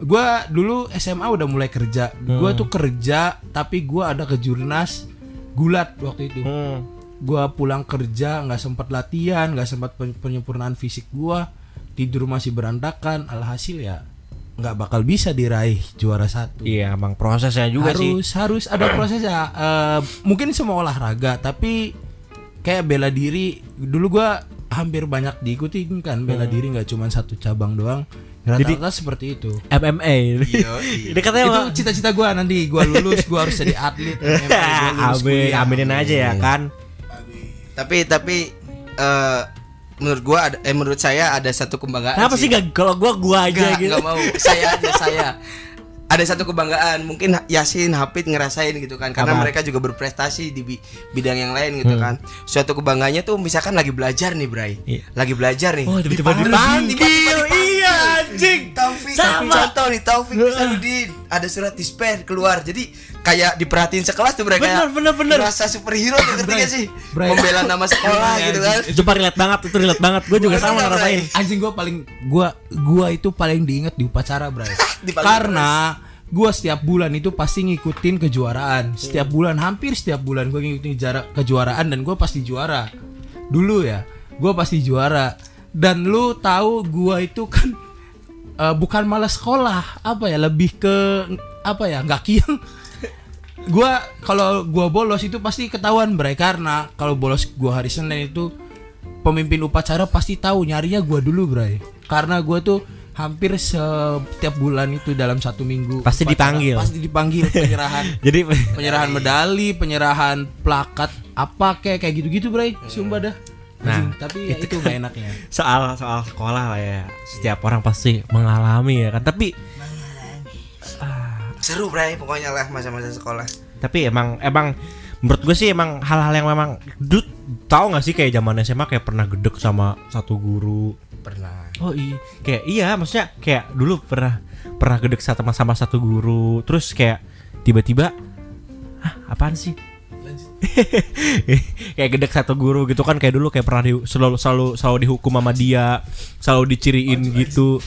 gua dulu SMA udah mulai kerja. Gua tuh kerja tapi gua ada kejurnas gulat waktu itu. Hmm. Gua pulang kerja nggak sempat latihan nggak sempat pen- penyempurnaan fisik gua tidur masih berantakan alhasil ya nggak bakal bisa diraih juara satu. Iya emang prosesnya juga harus sih. Harus ada prosesnya. Eh, mungkin semua olahraga tapi kayak bela diri dulu gua hampir banyak diikuti kan bela Hmm. diri nggak cuma satu cabang doang. Rata-rata seperti itu. MMA Iya, katanya itu emang- cita-cita gua nanti gua lulus gua harus jadi atlet. MMA, gua lulus Amin, kuliah. aminin aja ya kan Tapi tapi eh menurut gua ada, eh menurut saya ada satu kebanggaan kenapa sih gak kalau gua gua aja Nggak, gitu nggak mau. Saya aja saya. Ada satu kebanggaan, mungkin Yasin, Hafid ngerasain gitu kan karena Apa? mereka juga berprestasi di bi- bidang yang lain gitu Hmm. kan. Suatu kebanggaannya tuh misalkan lagi belajar nih, Bray. Iya. Lagi belajar nih. oh tiba-tiba Dipanggil, dipanggil iya anjing Taufik, Sama. contoh nih Taufik Sarudin ada surat dispen keluar. Jadi kayak diperhatiin sekelas tuh mereka. Bener, bener, bener. Merasa superhero tuh ngerti gak sih? Bray. Membela nama sekolah gitu kan. itu relate banget itu relate banget gue juga sama ngerasain anjing gua paling gua gua itu paling diinget di upacara bray karena gua setiap bulan itu pasti ngikutin kejuaraan setiap bulan hampir setiap bulan gua ngikutin jarak kejuaraan dan gua pasti juara dulu ya gua pasti juara dan lu tahu gua itu kan eh, bukan malah sekolah apa ya lebih ke apa ya nggak kiang. Gua kalau gua bolos itu pasti ketahuan bray karena kalau bolos gua hari Senin itu pemimpin upacara pasti tahu nyarinya gua dulu bray karena gua tuh hampir setiap bulan itu dalam satu minggu Pasti upacara, dipanggil. pasti dipanggil penyerahan. Jadi penyerahan medali penyerahan plakat apa kayak kayak gitu-gitu bray sumpah dah Nah, tapi ya itu gak enaknya. Soal soal sekolah lah ya. Setiap orang pasti mengalami ya kan. Tapi Seru, Bray, pokoknya lah masa-masa sekolah. tapi emang emang menurut gue sih emang hal-hal yang memang dud tahu nggak sih kayak zaman SMA kayak pernah gedek sama satu guru? Pernah. oh iya kayak iya maksudnya kayak dulu pernah pernah gedek sama sama satu guru. Terus kayak tiba-tiba ah apaan sih kayak gedek satu guru gitu kan kayak dulu kayak pernah di, selalu selalu selalu dihukum sama dia selalu diciriin gitu.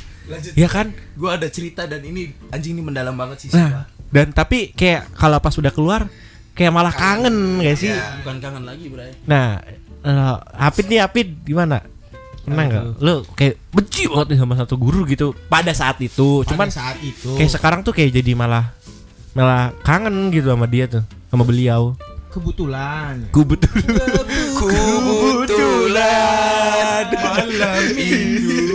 ya kan? Gua ada cerita dan ini anjing ini mendalam banget sih nah dan tapi kayak kalau pas udah keluar kayak malah kangen. gak sih? Bukan kangen lagi bray. Nah, uh, Hafid nih Hafid gimana? Pernah nggak? Lu kayak benci banget nih sama satu guru gitu pada saat itu. Cuman Pada saat itu. kayak sekarang tuh kayak jadi malah malah kangen gitu sama dia tuh, sama beliau. Kebetulan Ku betul. Kebetulan malam minggu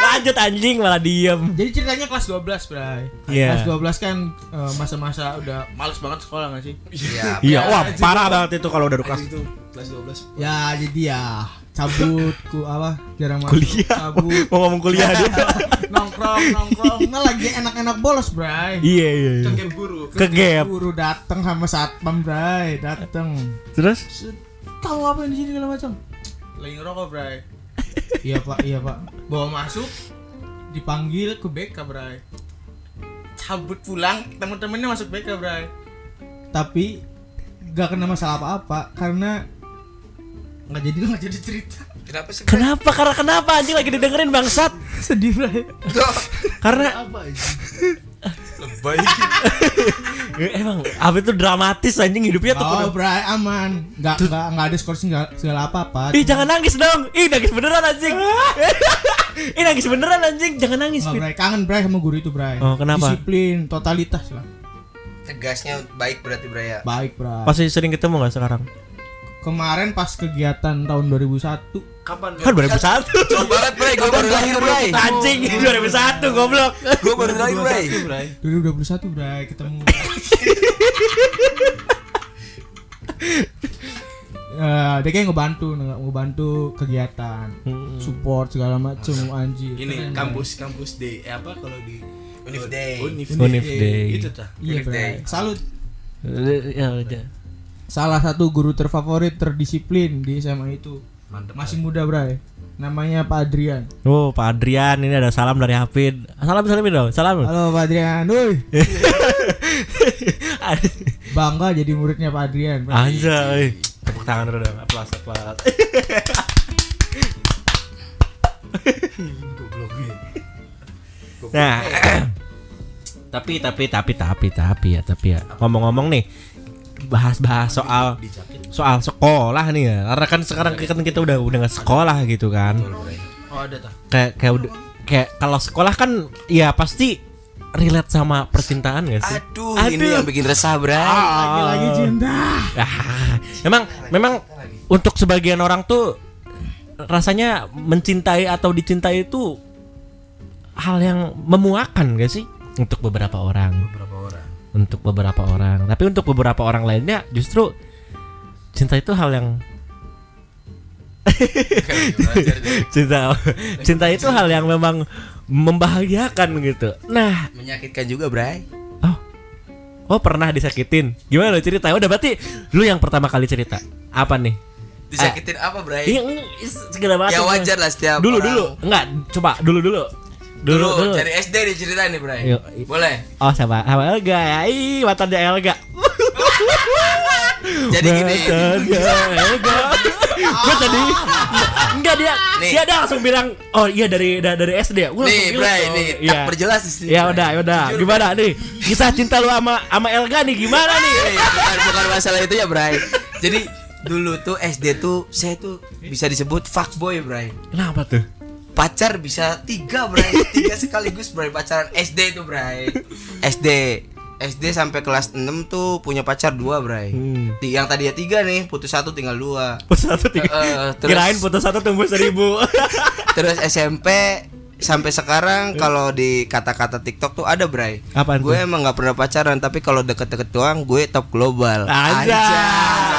Lanjut anjing malah diem. Jadi ceritanya kelas 12, Bray. Iya. Kelas 12 kan eh, masa-masa udah males banget sekolah gak sih? Iya. Iya, wah parah banget itu kalau udah kelas itu kelas 12 Ya, jadi ya cabut ku apa jarang masuk kuliah. cabut Mau ngomong kuliah dia. nongkrong nongkrong nah lagi enak-enak bolos bray Iya iya. iya. cengkem buru Ke gap. buru dateng sama satpam bray dateng Terus kamu ngapain di sini segala macam lagi ngerokok bray iya pak iya pak bawa masuk dipanggil ke BK bray cabut pulang temen-temennya masuk BK bray tapi gak kena masalah apa-apa karena nggak jadi nggak jadi cerita Kenapa sih? kenapa? Karena kenapa anjing lagi didengerin bangsat? sedih bray Karena apa Lebay. Eh, emang apa itu dramatis anjing hidupnya tuh. oh bray aman nggak nggak nggak ada skor segala, segala apa apa Ih jangan nangis dong. Ih nangis beneran anjing. Ih nangis beneran anjing. Jangan nangis. Nggak, bray kangen bray sama guru itu bray Oh, kenapa? disiplin totalitas lah tegasnya baik berarti Bray ya. Baik, Bray. Masih sering ketemu nggak sekarang? Kemarin pas kegiatan tahun 2001 Kapan? Kan 2001. Jauh banget Bray, gue baru lahir Bray. Anjing 2001 goblok. Gue baru lahir Bray. 2021 Bray ketemu Eh, dia kayak ngebantu nge- ngebantu kegiatan support segala macem anjir Ini Keren, kampus kampus D eh, apa kalau di Unif Day. Unif, Unif Day. Itu tah. Bray. iya Unif Bray Day. salut Ya udah. Salah satu guru terfavorit terdisiplin di SMA itu Mantep. masih muda Bray namanya Pak Adrian Oh, Pak Adrian ini ada salam dari Hafid. Salam salamin dong. Salam. halo Pak Adrian woi bangga jadi muridnya Pak Adrian. Anjay. Tepuk tangan dulu dong. Aplaus, aplaus. Nah, tapi tapi tapi tapi tapi ya tapi ya ngomong-ngomong nih bahas-bahas soal soal sekolah nih ya. Karena kan sekarang kan kita udah udah nggak sekolah gitu kan. Oh ada tah. kayak kayak udah kayak kalau sekolah kan ya pasti relate sama percintaan gak sih? Aduh, ini yang bikin resah Bray. lagi-lagi cinta. Ah, memang memang untuk sebagian orang tuh rasanya mencintai atau dicintai itu hal yang memuakan gak sih? Untuk beberapa orang. Berapa orang? Untuk beberapa orang tapi untuk beberapa orang lainnya justru cinta itu hal yang cinta cinta itu hal yang memang membahagiakan gitu nah Menyakitkan juga Bray. oh oh pernah disakitin gimana lo cerita udah berarti lu yang pertama kali cerita apa nih Disakitin apa Bray? Iya, segala macam. Ya wajar lah setiap Dulu orang. dulu, enggak, coba dulu dulu. Dulu, Dulu dulu. dari SD diceritain nih Bray. Yuk. Boleh. Oh, sama sama Elga ya. Ih, mantannya Elga. Jadi gini. Mantannya Elga. Gue tadi enggak dia Nih. dia ada langsung bilang, "Oh iya dari da- dari SD." Gue Nih Bray, nih Iya. tak perjelas sini. Ya udah, ya udah. Gimana nih? Kisah cinta lu sama sama Elga nih gimana nih? Eh, bukan, bukan masalah itu ya Bray. Jadi dulu tuh SD tuh saya tuh bisa disebut fuckboy Bray. Kenapa tuh? Pacar bisa tiga Bray, tiga sekaligus Bray pacaran SD tuh Bray. SD SD sampai kelas 6 tuh punya pacar dua Bray. Hmm. Yang tadinya tiga nih, putus satu tinggal dua. Putus satu tiga. Eh, terus- Kirain putus satu tunggu seribu. Terus SMP sampai sekarang kalau di kata-kata TikTok tuh ada Bray. Apaan gue tuh? emang nggak pernah pacaran tapi kalau deket-deket doang gue top global. Anjay.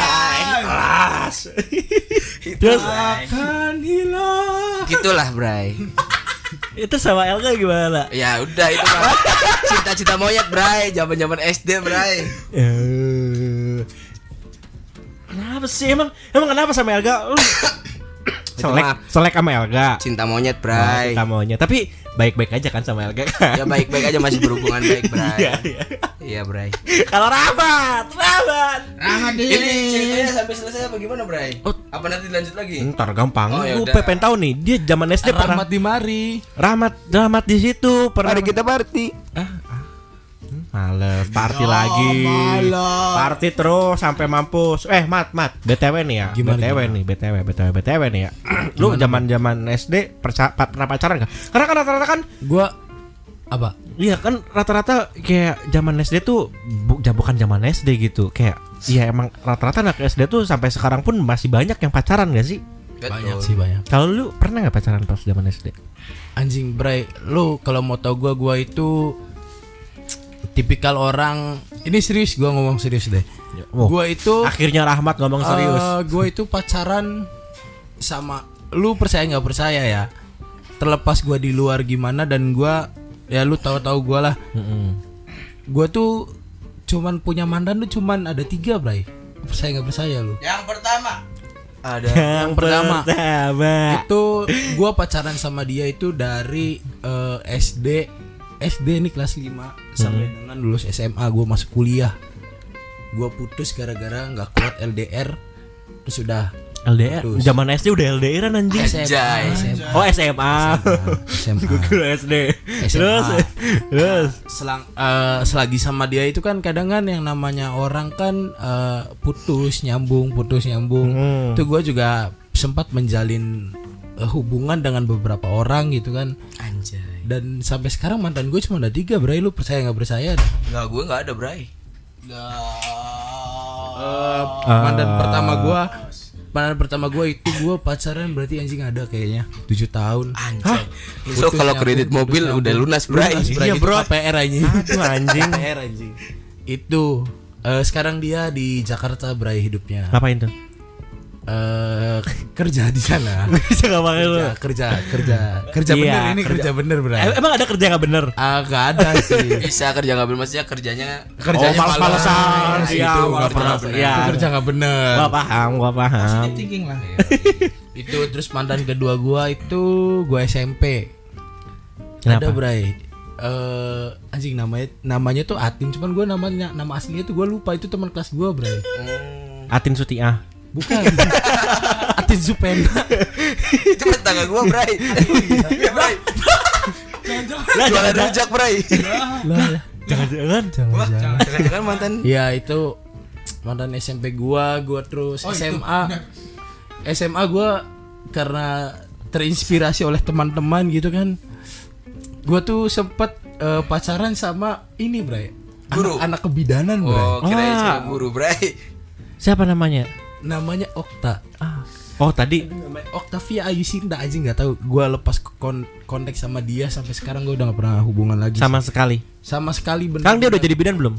Kelas. Terus akan hilang Gitulah Bray. itu sama Elga gimana? Ya udah itu mah cinta-cinta monyet Bray, zaman-zaman SD Bray. Eh, Kenapa sih emang emang kenapa sama Elga? Lu selek mah- selek sama Elga. Cinta monyet Nah, Bray. kita maunya tapi baik-baik aja kan sama Elga kan? Ya baik-baik aja masih berhubungan baik Bray. Iya, iya. Iya Bray. Kalau Rahmat, Rahmat. Rahmat Ini ini ceritanya sampai selesai apa gimana Bray? Oh. Apa nanti lanjut lagi? Ntar gampang. Oh, ya Gue pengen tahu nih, dia zaman SD pernah Rahmat di mari. Rahmat Rahmat di situ pernah Mari kita party. ah, Males, party lagi. malas. Party terus sampai mampus. Eh, Mat, Mat, BTW nih ya. Gimana, BTW gimana? nih, BTW, BTW, BTW nih ya. Lu zaman-zaman SD perca- pernah pacaran gak? Karena kan rata-rata kan Gua apa? Iya kan rata-rata kayak zaman SD tuh bu, ja- bukan zaman SD gitu. Kayak iya emang rata-rata anak SD tuh sampai sekarang pun masih banyak yang pacaran gak sih? Banyak sih banyak. Kalau lu pernah nggak pacaran pas zaman SD? Anjing Bray, lu kalau mau tau gua gua itu tipikal orang ini serius gua ngomong serius deh. Oh, Gua itu akhirnya Rahmat ngomong serius. Eh, gue itu pacaran sama lu percaya nggak percaya ya terlepas gua di luar gimana dan gua ya lu tahu-tahu gua lah gua tuh cuman punya mantan tuh cuman ada tiga bray percaya nggak percaya lu Yang pertama ada Yang pertama. pertama. itu gua pacaran sama dia itu dari eh, SD SD ini kelas 5 sampai dengan lulus SMA gua masuk kuliah gua putus gara-gara nggak kuat LDR terus udah LDR. Putus. Zaman SD udah LDRan anjing. Anjay. SMA Oh SMA. SMA Gue kira SD. SMA. Terus terus. selang eh, selagi sama dia itu kan kadang kan yang namanya orang kan eh, putus nyambung putus nyambung Hmm. itu gue juga sempat menjalin eh, hubungan dengan beberapa orang gitu kan Anjay. Dan sampai sekarang mantan gue cuma ada tiga bray lu percaya nggak percaya dah? Enggak gue enggak ada Bray. Eh, mantan pertama gua mantan pertama gua itu gua pacaran berarti anjing ada kayaknya 7 tahun Anjay. So kalau kredit mobil udah lunas, Bray. Lunas, Bray. Iya, Itu bro. KPR anjing Aduh anjing. KPR anjing itu eh, sekarang dia di Jakarta Bray hidupnya Ngapain tuh? Eh kerja di sana Bisa nggak pakai lu? kerja kerja kerja kerja Iya, bener ini kerja- kerja bener Bray Eh, Emang ada kerja nggak bener? ah gak ada sih Bisa kerja nggak maksudnya kerjanya kerjanya Oh, malas. Iya, itu nggak pernah bener. Iya. Itu kerja nggak bener Gua paham, gua paham. thinking lah itu terus mantan kedua gua itu gua SMP Kenapa? ada Bray eh anjing namanya namanya tuh Atin cuman gua namanya nama aslinya tuh gua lupa itu teman kelas gua Bray Atin Sutiah. Bukan Atin Zupena itu tetangga gua, Bray. Bray. Lah Jualan rujak, Bray. lah jangan-jangan. Wah, jangan-jangan mantan ya itu mantan SMP gua gua terus SMA SMA gua karena terinspirasi oleh teman-teman gitu kan gua tuh sempet eh, pacaran sama ini Bray Guru. anak, anak kebidanan Bray Oh, Wah. sama guru, Bray. Siapa namanya? Namanya Okta. Ah. Oh tadi. Namanya Octavia Ayu Sinta aja nggak tahu. Gua lepas kon kontak sama dia sampai sekarang gua udah nggak pernah hubungan lagi sama sekali. sama sekali bener. Sekarang dia udah jadi bidan belum?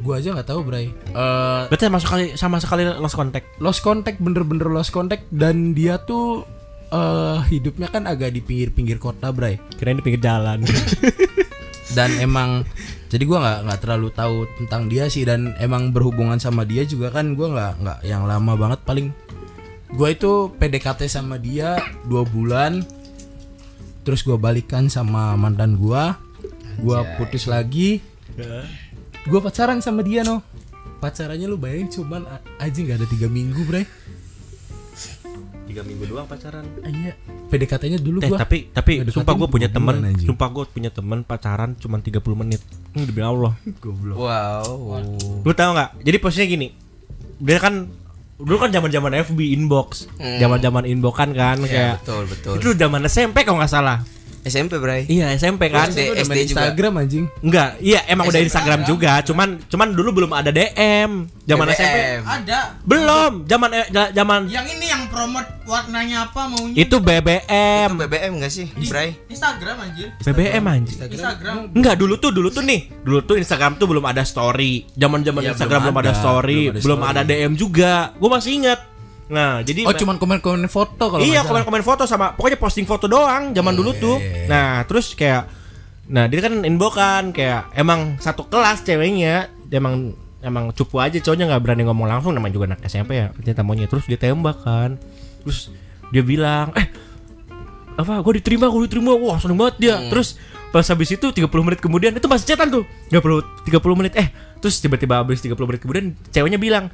gua aja nggak tahu Bray. Eh, Berarti sama sekali sama sekali lost contact. lost contact bener-bener lost contact. Dan dia tuh eh hidupnya kan agak di pinggir-pinggir kota Bray. Kirain di pinggir jalan. dan emang jadi gua nggak nggak terlalu tahu tentang dia sih. Dan emang berhubungan sama dia juga kan gua nggak nggak yang lama banget. Paling gua itu PDKT sama dia dua bulan. Terus gua balikan sama mantan gua. Gua putus lagi. Gua pacaran sama dia no. Pacarannya lu bayangin cuman aja nggak ada tiga minggu bre Tiga minggu doang pacaran. Iya PDKT-nya dulu Eh gua tapi tapi sumpah gue punya temen anjing. Sumpah gue punya temen pacaran cuma 30 menit Ini demi Allah goblok Wow. Lu tahu nggak? Jadi posisinya gini Dia kan Dulu kan zaman zaman FB inbox zaman zaman inbox kan kan Ya, kayak betul, betul. Itu zaman SMP kalau nggak salah SMP, Bray. Iya SMP kan SD, Udah SD juga. Instagram anjing Enggak, iya emang udah SMP Instagram juga, cuman cuman dulu belum ada DM. Zaman BBM. SMP ada belum, zaman eh, zaman yang ini yang promote warnanya apa maunya itu BBM. Itu BBM gak sih, Bray? Instagram anjir BBM anjir. Instagram Enggak, dulu tuh dulu tuh nih. Dulu tuh Instagram tuh belum ada story. Zaman-zaman Iya, Instagram belum belum ada, ada, story, belum ada belum ada DM juga. Gue masih ingat. Nah, jadi Oh cuman komen-komen foto kalau iya komen-komen foto sama pokoknya posting foto doang zaman dulu tuh. Nah, terus kayak nah dia kan inbox kan kayak emang satu kelas ceweknya dia emang emang cupu aja cowoknya nggak berani ngomong langsung namanya juga anak SMP ya ternyata maunya terus dia tembak kan terus dia bilang eh apa gue diterima gue diterima. Wah seneng banget dia. Terus pas habis itu 30 menit kemudian itu masih cetan tuh. 30 30 menit eh terus tiba-tiba habis 30 menit kemudian ceweknya bilang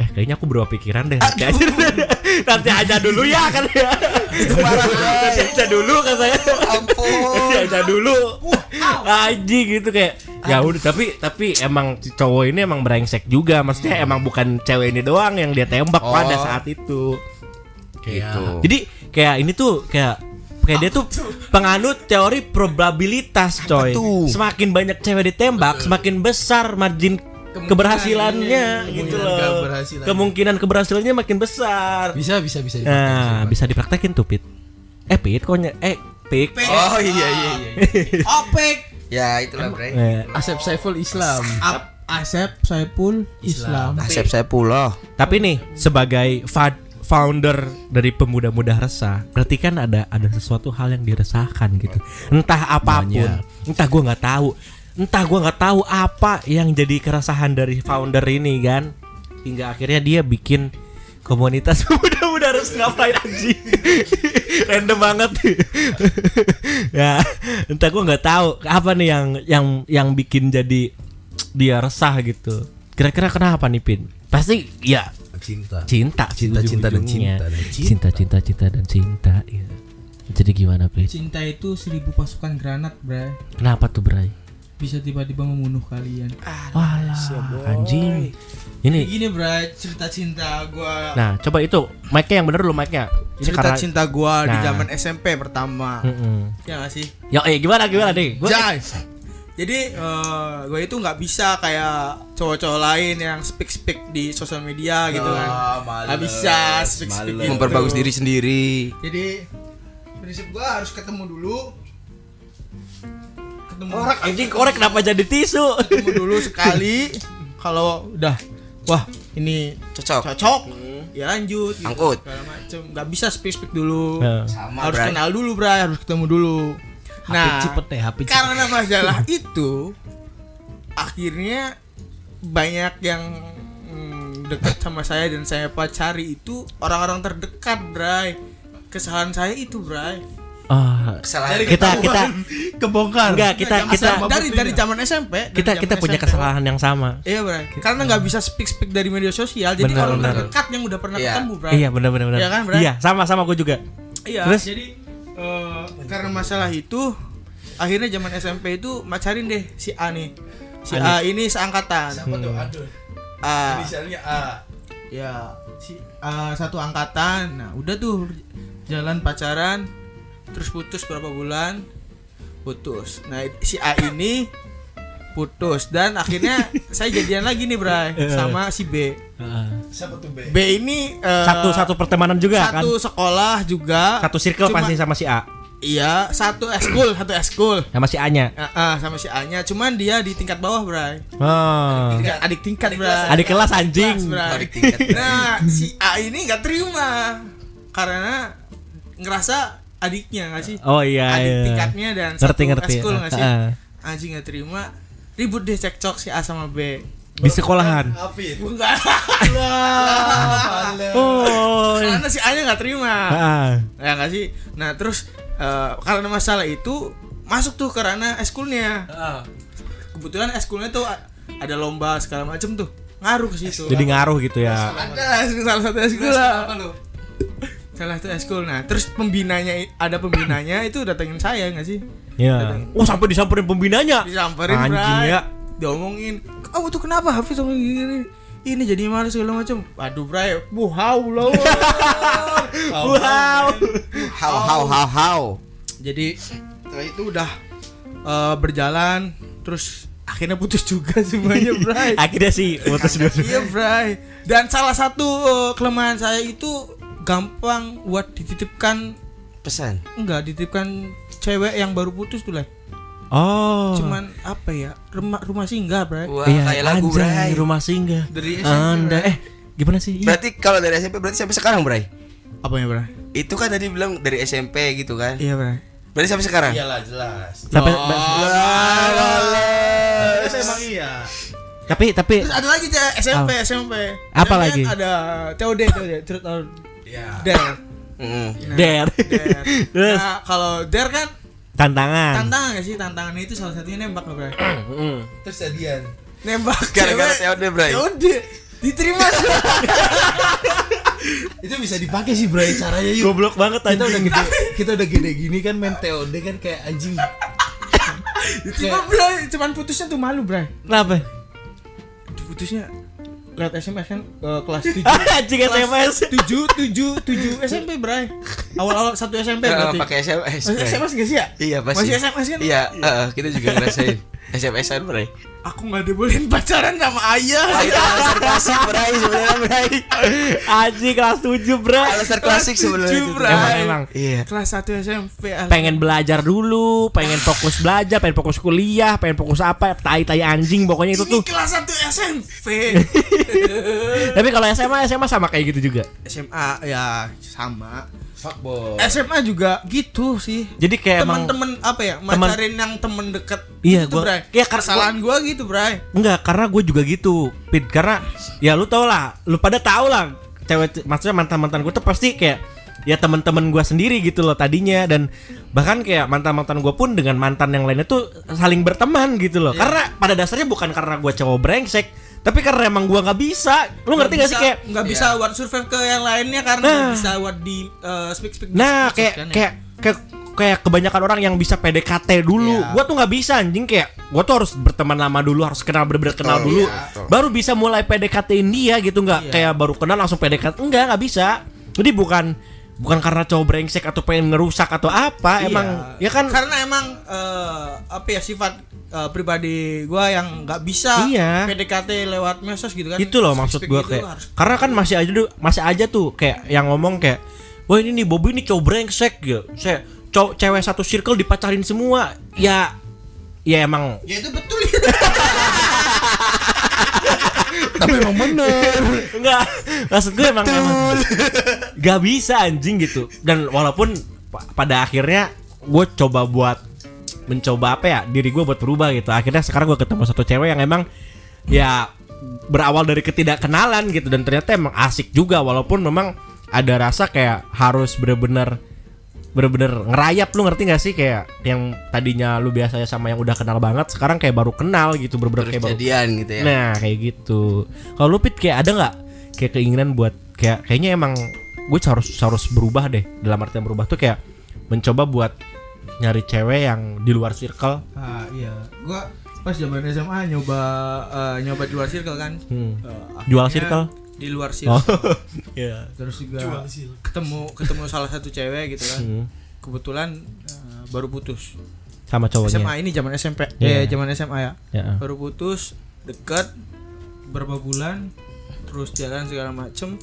eh kayaknya aku berubah pikiran deh. Nanti aja nanti aja dulu ya kan ya. Nanti aja dulu kan saya. Ampun. nanti aja dulu. Anjing gitu kayak ya udah tapi tapi emang cowok ini emang brengsek juga. Maksudnya emang bukan cewek ini doang yang dia tembak Oh. pada saat itu. Kayak- Gitu. jadi kayak ini tuh kayak kayak dia tuh penganut teori probabilitas coy. Semakin banyak cewek ditembak, semakin besar margin keberhasilannya gitu Kemungkinan loh. keberhasilan. Kemungkinan keberhasilannya makin besar. Bisa bisa bisa. Nah, bisa dipraktekin tuh, Pit. Eh, Pit, kok ny- eh, Pit. Oh iya iya iya. Opek Ya itulah, Bray. Eh, Asep Saiful Islam. Ap- Asep Saipul Islam. Asep saya pula. tapi nih sebagai fa- founder dari pemuda-muda resah, berarti kan ada ada sesuatu hal yang diresahkan gitu. Entah apa pun, entah gua nggak tahu, entah gua nggak tahu apa yang jadi keresahan dari founder ini kan, hingga akhirnya dia bikin komunitas pemuda-muda resah ngapain anjing random banget ya entah gua nggak tahu apa nih yang yang yang bikin jadi dia resah gitu kira-kira kenapa nih pin pasti ya Cinta. cinta Cinta, cinta, dan ujung-ujungnya. cinta, dan cinta. cinta cinta cinta dan cinta ya. jadi gimana Pin? Cinta itu seribu pasukan granat, Bray. kenapa tuh Bray Bisa tiba-tiba membunuh kalian. Walah, anjing ini Gini, Bray, cerita cinta gua. nah coba itu mic-nya yang bener lu mic-nya cerita karena cinta gua di Nah. zaman SMP pertama. Mm-mm. Ya gak sih? ya eh gimana gimana deh Gua- Jai. Jadi eh, gue itu nggak bisa kayak cowok-cowok lain yang speak speak di sosial media gitu kan. Nggak bisa speak speak gitu. Memperbagus diri sendiri. Jadi prinsip gue harus ketemu dulu. Ketemu Anjing korek kenapa jadi tisu? ketemu dulu sekali. Kalau udah wah ini Cocok. cocok ya lanjut gitu, Angkut. segala macem nggak bisa speak speak dulu Nah. Sama, harus Bray. kenal dulu bray harus ketemu dulu nah cepet deh, HP cepet. karena masalah itu akhirnya banyak yang mm, dekat sama saya dan saya pacari itu orang-orang terdekat bray kesalahan saya itu bray Ah, Kesalahan kita kita kebongkar. enggak kita kita dari dari zaman SMP dari kita zaman kita punya SMP. kesalahan yang sama. Iya bray, karena nggak bisa speak speak dari media sosial, jadi Benar, orang terdekat yang udah pernah Iya. ketemu bray. Iya benar benar benar. Iya kan, Bray? Iya, sama sama gue juga. Iya. Terus? jadi eh, karena masalah itu akhirnya zaman SMP itu macarin deh si A nih. Si A ini seangkatan. Siapa tuh? Aduh. A. Inisialnya A. Ya, si A satu angkatan. Nah, udah tuh jalan pacaran terus putus berapa bulan? Putus. Nah, si A ini putus dan akhirnya saya jadian lagi nih, Bray, sama si B. Siapa tuh B? B ini eh, Satu satu pertemanan juga kan. satu sekolah juga. Satu circle Cuma- pasti sama si A. Iya, satu eskul, satu eskul. Sama si A-nya. Ah, ah, sama si A-nya, cuman dia di tingkat bawah, Bray. Oh. Tingkat, adik tingkat, Bray. Adik kelas anjing. Kelas, Bray. Adik tingkat. Nah, si A ini nggak terima karena ngerasa adiknya nggak sih? Oh iya. Adik iya. tingkatnya dan Ngerti, satu ngerti. eskul nggak sih? Ah. Anjing nggak terima, ribut deh cekcok si A sama B. Di sekolahan. Enggak. Oh. karena si A-nya nggak terima. Ah. ya nggak sih nah terus eh, karena masalah itu masuk tuh ke ranah eskulnya kebetulan eskulnya tuh a- ada lomba segala macem tuh ngaruh ke situ Jadi ngaruh gitu ya. ada salah satu eskul lah salah satu eskul nah terus pembinanya ada pembinanya itu datengin saya nggak sih Iya. Oh sampai disamperin pembinanya. disamperin Anjing Bray. ya. diomongin kamu tuh kenapa Hafiz sama gini ini jadi malas segala macam waduh bray wow loh Wow. How how how how. jadi setelah itu udah eh, berjalan terus akhirnya putus juga semuanya Bray Akhirnya sih putus dulu. iya Bray dan salah satu eh, kelemahan saya itu gampang buat dititipkan Pesan. enggak dititipkan cewek yang baru putus tuh lah Oh. cuman apa ya rumah rumah singgah Bray Wah, iya, kayak lagu, Bray. rumah singgah. Dari SMP, Anda Bray. eh gimana sih? Iya. Berarti kalau dari SMP berarti sampai sekarang, Bray. apa ya Bray Itu kan tadi bilang dari SMP gitu kan. iya Bray Berarti sampai sekarang. Iyalah jelas. Sampai Itu emang iya. tapi tapi terus ada lagi SMP SMP Apa lagi? ada TOD TOD Truth or Iya. Dare Mm. Nah, Der. Dare. Terus Nah, kalau Dare kan tantangan. tantangan gak sih tantangannya itu salah satunya nembak loh Bray. Terus jadian. nembak Gara-gara. TOD, Bray. TOD diterima Itu bisa dipakai sih Bray caranya yuk. Goblok banget Kita udah anjing. gede, kita udah gede gini kan main TOD kan kayak anjing. diterima Bray cuman putusnya tuh malu Bray Kenapa? putusnya lewat SMS kan ke kelas 7 Anjing SMS. 7 7 7 SMP Bray awal-awal satu SMP Eh, berarti pakai SMS. Masih Bray. SMS gak sih ya? Iya, pasti. Masih SMS kan? Iya, eh, kita juga ngerasain SMS-an, Bray. Aku gak dibolehin pacaran sama ayah Wah, itu alasan klasik, Bray, sebenarnya, Bray. Anjing kelas 7, Bro. Alasan klasik sebenarnya. Bray. Emang emang Iya. Kelas 1 SMP pengen belajar dulu, pengen fokus belajar, pengen fokus kuliah, pengen fokus apa, tai-tai anjing pokoknya itu Ini tuh. kelas 1 SMP Tapi kalau SMA SMA sama kayak gitu juga. SMA ya sama Fuckboy. SMA juga gitu sih Jadi kayak emang temen-temen apa ya temen- macarin yang temen deket Iya, gitu, gua- Bray. iya, karena kesalahan gua gitu Bray enggak karena gue juga gitu, Pit. Karena ya lu tau lah, lu pada tau lah cewek maksudnya mantan-mantan gue tuh pasti kayak ya teman-teman gue sendiri gitu loh tadinya dan bahkan kayak mantan-mantan gue pun dengan mantan yang lainnya tuh saling berteman gitu loh karena pada dasarnya bukan karena gue cowok brengsek tapi karena emang gue nggak bisa lu ngerti gak sih bisa- kayak nggak bisa buat survive ke yang lainnya karena Nah. bisa buat di uh, speak speak Nah, kayak kan ya. kayak kayak kayak kebanyakan orang yang bisa PDKT dulu. Iya. Gua tuh nggak bisa anjing kayak gua tuh harus berteman lama dulu, harus kenal bener-bener kenal dulu. iya, betul. Baru bisa mulai PDKT-in dia gitu nggak Iya. kayak baru kenal langsung PDKT. Enggak, nggak bisa. Jadi bukan bukan karena cowok brengsek atau pengen ngerusak atau apa, Iya. emang ya kan? Karena emang eh, apa ya sifat eh, pribadi gua yang nggak bisa Iya. PDKT lewat medsos gitu kan. Itu loh maksud gua gitu kayak harus- karena kan masih aja tuh masih aja tuh kayak yang ngomong kayak wah ini nih Bobby ini cowok brengsek gitu. Saya cowok cewek satu circle dipacarin semua. Ya ya emang ya itu betul. ya Tapi emang bener. enggak. Maksud gue emang emang. Gak bisa anjing gitu. Dan walaupun pa- pada akhirnya gue coba buat mencoba apa ya diri gue buat berubah gitu. Akhirnya sekarang gue ketemu satu cewek yang emang ya berawal dari ketidakkenalan gitu. Dan ternyata emang asik juga walaupun memang ada rasa kayak harus bener-bener bener-bener ngerayap lu ngerti gak sih kayak yang tadinya lu biasanya sama yang udah kenal banget sekarang kayak baru kenal gitu bener-bener kayak baru jadian gitu ya. Nah kayak gitu. Kalau lu pit kayak ada nggak kayak keinginan buat kayak kayaknya emang gue harus harus berubah deh dalam artian berubah tuh kayak mencoba buat nyari cewek yang di luar circle. ah iya gua pas zaman SMA nyoba eh, nyoba di luar circle kan Hmm. Eh, Jual circle? Di luar Oh, circle iya. terus juga ketemu ketemu salah satu cewek gitu kan Hmm. kebetulan eh, baru putus Sama cowoknya. SMA ini zaman SMP Iya. eh zaman SMA ya Ya. baru putus dekat berapa bulan terus jalan segala macem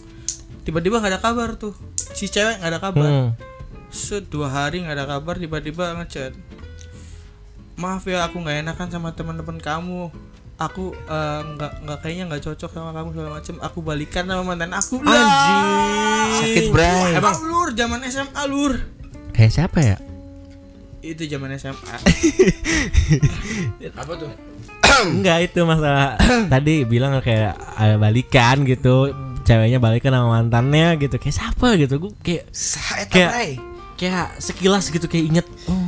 tiba-tiba nggak ada kabar tuh si cewek nggak ada kabar Hmm. set dua hari nggak ada kabar tiba-tiba ngechat maaf ya aku nggak enakan sama teman-teman kamu aku eh, nggak nggak kayaknya nggak cocok sama kamu segala macem aku balikan sama mantan aku Anjing. Sakit, Bray. emang lur zaman SMA lur Kayak siapa ya? itu zaman SMA Apa tuh? Enggak itu masalah tadi bilang kayak ada balikan gitu. Ceweknya balikan sama mantannya gitu. Kayak siapa gitu. Gue kayak Kayak- kayak sekilas gitu kayak inget. Oh.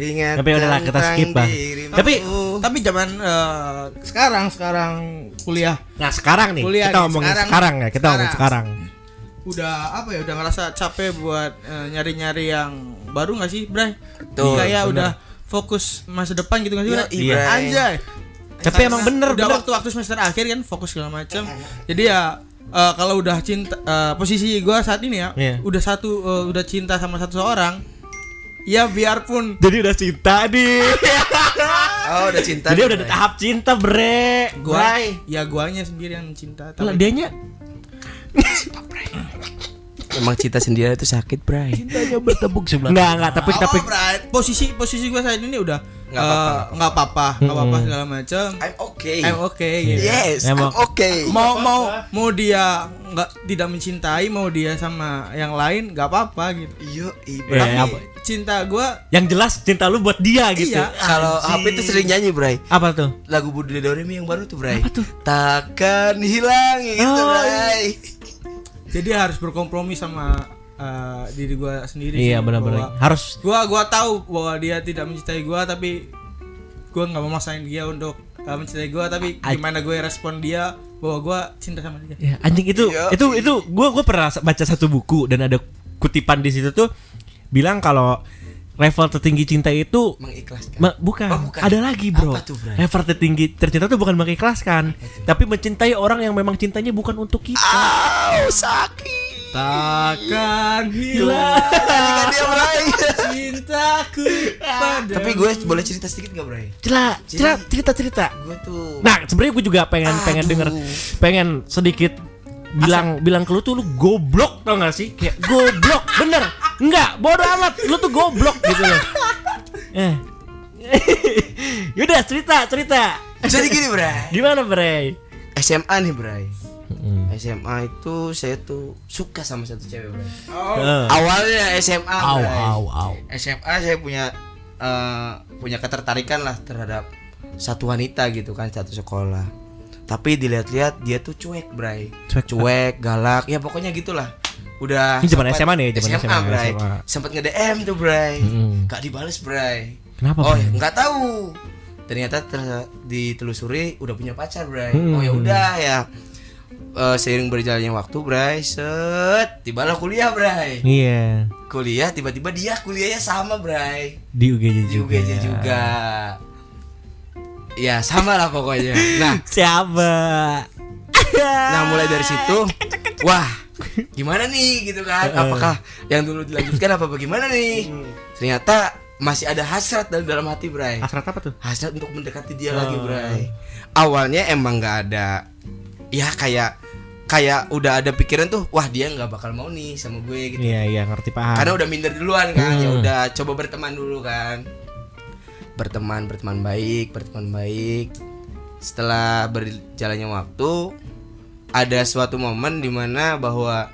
Seringan Tapi udahlah, kita skip, Bang. Tapi- tapi zaman eh, sekarang sekarang kuliah Nah sekarang nih Kuliah kita nih, ngomongin sekarang. sekarang, ya kita Sekarang. sekarang. udah apa ya udah ngerasa capek buat eh, nyari-nyari yang baru nggak sih Bray? Betul, kayak bener. udah fokus masa depan gitu nggak sih? Iya, Bray? iya. Anjay. Tapi Karena emang bener, udah bener. waktu-waktu semester akhir kan fokus segala macam. Jadi ya eh, kalau udah cinta eh, posisi gua saat ini ya Iya. udah satu eh, udah cinta sama satu seorang ya biarpun Jadi udah cinta nih. Oh, udah cinta. Jadi udah di tahap cinta bre. gua Bray. ya guanya sendiri yang cinta Lah tapi dianya Emang cinta sendiri itu sakit, Bray. Cintanya bertepuk sebelah. Enggak enggak tapi Oh, tapi Bray, posisi posisi gua saat ini udah Nggak apa-apa, eh, nggak apa-apa nggak apa-apa segala macam I'm okay. I'm okay gitu. Yes, Emang- I'm okay. mau mau mau dia nggak tidak mencintai mau dia sama yang lain nggak apa-apa gitu Yo, Ya, Ibra. apa? cinta gua yang jelas cinta lu buat dia gitu. Iya. Kalau HP itu sering nyanyi, Bray. Apa tuh? Lagu Budi Doremi yang baru tuh, Bray. Apa tuh? Takkan hilang gitu, Oh, Bray. jadi harus berkompromi sama eh, diri gua sendiri Iya benar-benar. Harus gua gua tahu bahwa dia tidak mencintai gua tapi gua nggak memaksain dia untuk eh, mencintai gua tapi Aj- gimana gue respon dia bahwa gua cinta sama dia Ya, anjing itu Iya. itu itu gua gua pernah baca satu buku dan ada kutipan di situ tuh bilang kalau level tertinggi cinta itu Mengikhlaskan. ma- bukan, Oh, bukan. ada lagi bro Apa tuh, level tertinggi tercinta tuh bukan mengikhlaskan tapi mencintai orang yang memang cintanya bukan untuk kita Au, sakit. takkan Hilang. Cintaku pada Tapi gue boleh cerita sedikit gak, Bray? cerita cerita cerita cerita Gue tuh nah sebenarnya gue juga pengen pengen Aduh. denger pengen sedikit bilang bilang ke lu tuh lu goblok tau gak sih kayak goblok bener enggak bodoh amat lu tuh goblok gitu loh eh yaudah cerita cerita Jadi gini, Bray. gimana Bray SMA nih, Bray. SMA itu saya tuh suka sama satu cewek, Bray. Eh, Awalnya SMA, Au Bray. au au. SMA saya punya eh, punya ketertarikan lah terhadap satu wanita gitu kan satu sekolah. Tapi dilihat-lihat dia tuh cuek, Bray. Cuek. Cuek, galak, ya pokoknya gitulah. Udah Ini zaman sempat- SMA nih, zaman SMA, SMA, Bray. SMA. Sempet nge-DM tuh, Bray. Mm-mm. Gak dibales, Bray. Kenapa, Oh, Bray? nggak tahu. Ternyata ter- ditelusuri udah punya pacar, Bray. Hmm. Oh ya udah ya. Eh, seiring berjalannya waktu, Bray, set, tibalah kuliah, Bray. iya Kuliah tiba-tiba dia kuliahnya sama, Bray. di UGJ Di juga UGJ juga. Ya, sama lah pokoknya. Nah, siapa? Nah mulai dari situ, wah, gimana nih gitu kan? Apakah yang dulu dilanjutkan apa bagaimana nih? Ternyata masih ada hasrat dalam dalam hati Bray. Hasrat apa tuh? hasrat untuk mendekati dia lagi Bray. Awalnya emang nggak ada ya kayak kayak udah ada pikiran tuh wah dia nggak bakal mau nih sama gue gitu. Iya iya ngerti paham. karena udah minder duluan kan ya Hmm. udah coba berteman dulu kan berteman berteman baik berteman baik setelah berjalannya waktu ada suatu momen di mana bahwa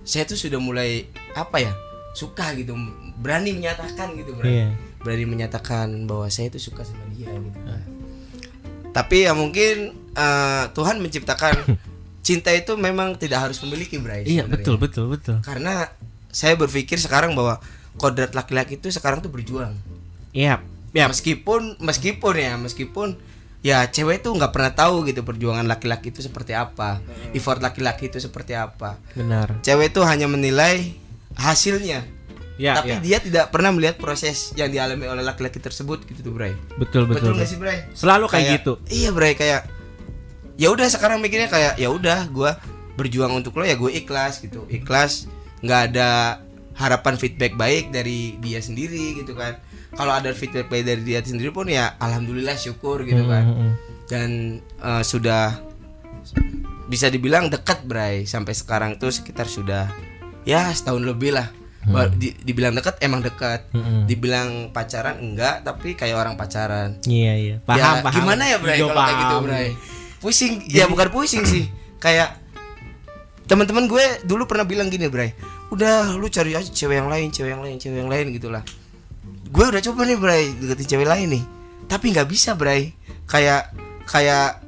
saya tuh sudah mulai apa ya suka gitu berani menyatakan gitu berani Iya. berani menyatakan bahwa saya itu suka sama dia gitu kan. Tapi ya mungkin eh, Tuhan menciptakan cinta itu memang tidak harus memiliki Bray. Iya sebenarnya. betul betul betul. Karena saya berpikir sekarang bahwa kodrat laki-laki itu sekarang tuh berjuang. Iya. Ya meskipun meskipun ya meskipun ya cewek tuh nggak pernah tahu gitu perjuangan laki-laki itu seperti apa, effort laki-laki itu seperti apa. Benar. Cewek itu hanya menilai hasilnya, Ya, tapi ya. dia tidak pernah melihat proses yang dialami oleh laki-laki tersebut gitu tuh Bray. betul Betul betul. nggak sih Bray? Selalu kayak, gitu. Iya Bray kayak ya udah sekarang mikirnya kayak ya udah gua berjuang untuk lo ya gue ikhlas gitu ikhlas nggak ada harapan feedback baik dari dia sendiri gitu kan kalau ada feedback baik dari dia sendiri pun ya alhamdulillah syukur gitu kan Hmm, hmm. dan eh, sudah bisa dibilang dekat Bray sampai sekarang tuh sekitar sudah ya setahun lebih lah Ba- di- dibilang dekat emang dekat Hmm. dibilang pacaran enggak tapi kayak orang pacaran Iya iya. Paham ya, paham. Gimana ya Bray kalau kayak gitu. Bray? Pusing, ya bukan pusing sih. Kayak teman-teman gue dulu pernah bilang gini Bray. Udah lu cari aja cewek yang lain, cewek yang lain, cewek yang lain gitulah. Gue udah coba nih Bray deketin cewek lain nih. Tapi nggak bisa Bray. Kayak kayak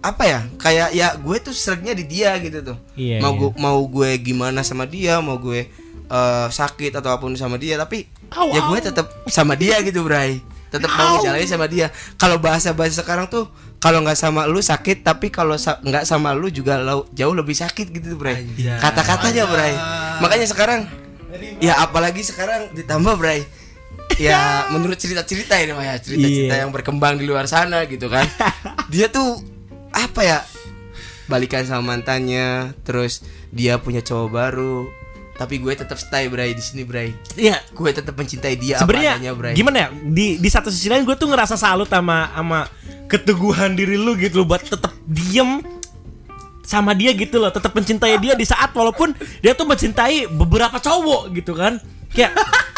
apa ya? Kayak ya gue tuh sereknya di dia gitu tuh. Iya, mau iya. gue mau gue gimana sama dia, mau gue eh, sakit atau apa pun sama dia, tapi ya gue tetap sama dia gitu Bray. Tetap mau ngejalanin sama dia. Kalau bahasa-bahasa sekarang tuh kalau nggak sama lu sakit, tapi kalau sa- nggak sama lu juga lau- jauh lebih sakit gitu Bray. Kata-katanya Bray. Makanya sekarang ya apalagi sekarang ditambah Bray. Ya menurut cerita-cerita ini mah ya cerita-cerita Iya. yang berkembang di luar sana gitu kan. Dia tuh apa ya? Balikan sama mantannya, terus dia punya cowok baru. Tapi gue tetap stay Bray di sini Bray. Iya. Gue tetap mencintai dia apa Sebenarnya adanya Bray. gimana ya? Di di satu sisi lain gue tuh ngerasa salut sama sama keteguhan diri lu gitu loh buat tetap diem sama dia gitu loh, tetap mencintai dia di saat walaupun dia tuh mencintai beberapa cowok gitu kan. Kayak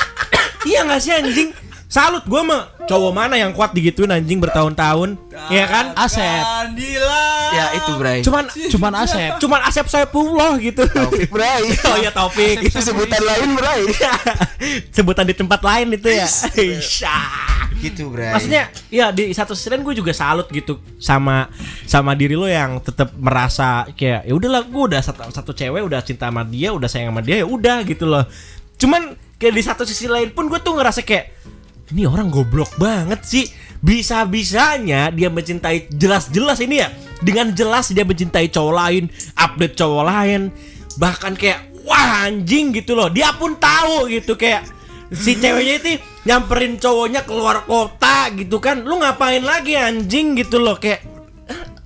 iya gak sih anjing? Salut gue mah cowok mana yang kuat digituin anjing bertahun-tahun, ya kan? Asep. Andilah. Ya itu Bray. Cuman Cuman Asep. cuman Asep Saifullah gitu. Taufik Bray. Oh ya Taufik. itu sebutan lain Bray. Sebutan di tempat lain itu ya. Isya. gitu Bray. Maksudnya ya di satu sisi lain gue juga salut gitu sama sama diri lo yang tetap merasa kayak ya udahlah gue udah satu, satu cewek udah cinta sama dia udah sayang sama dia ya udah gitu loh. Cuman kayak di satu sisi lain pun gue tuh ngerasa kayak ini orang goblok banget sih. Bisa bisanya dia mencintai jelas-jelas ini ya. Dengan jelas dia mencintai cowok lain update cowok lain. Bahkan kayak wah anjing gitu loh. Dia pun tahu gitu kayak si ceweknya itu nyamperin cowoknya keluar kota gitu kan. Lu ngapain lagi anjing? gitu loh. Kayak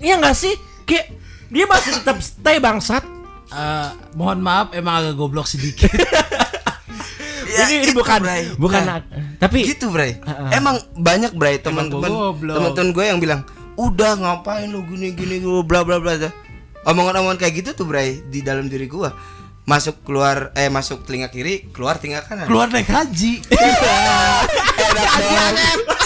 Iya nggak sih? Kayak dia masih tetap stay bangsat. Eh, mohon maaf emang agak goblok sedikit. Ya, ini, ini bukan Bray. bukan Nah, tapi gitu Bray. Emang banyak Bray teman-teman teman-teman gue yang bilang, "Udah ngapain lu gini-gini lu bla bla bla." Omongan-omongan kayak gitu tuh Bray di dalam diri gua. Masuk keluar eh masuk telinga kiri, keluar telinga kanan. Keluar naik haji.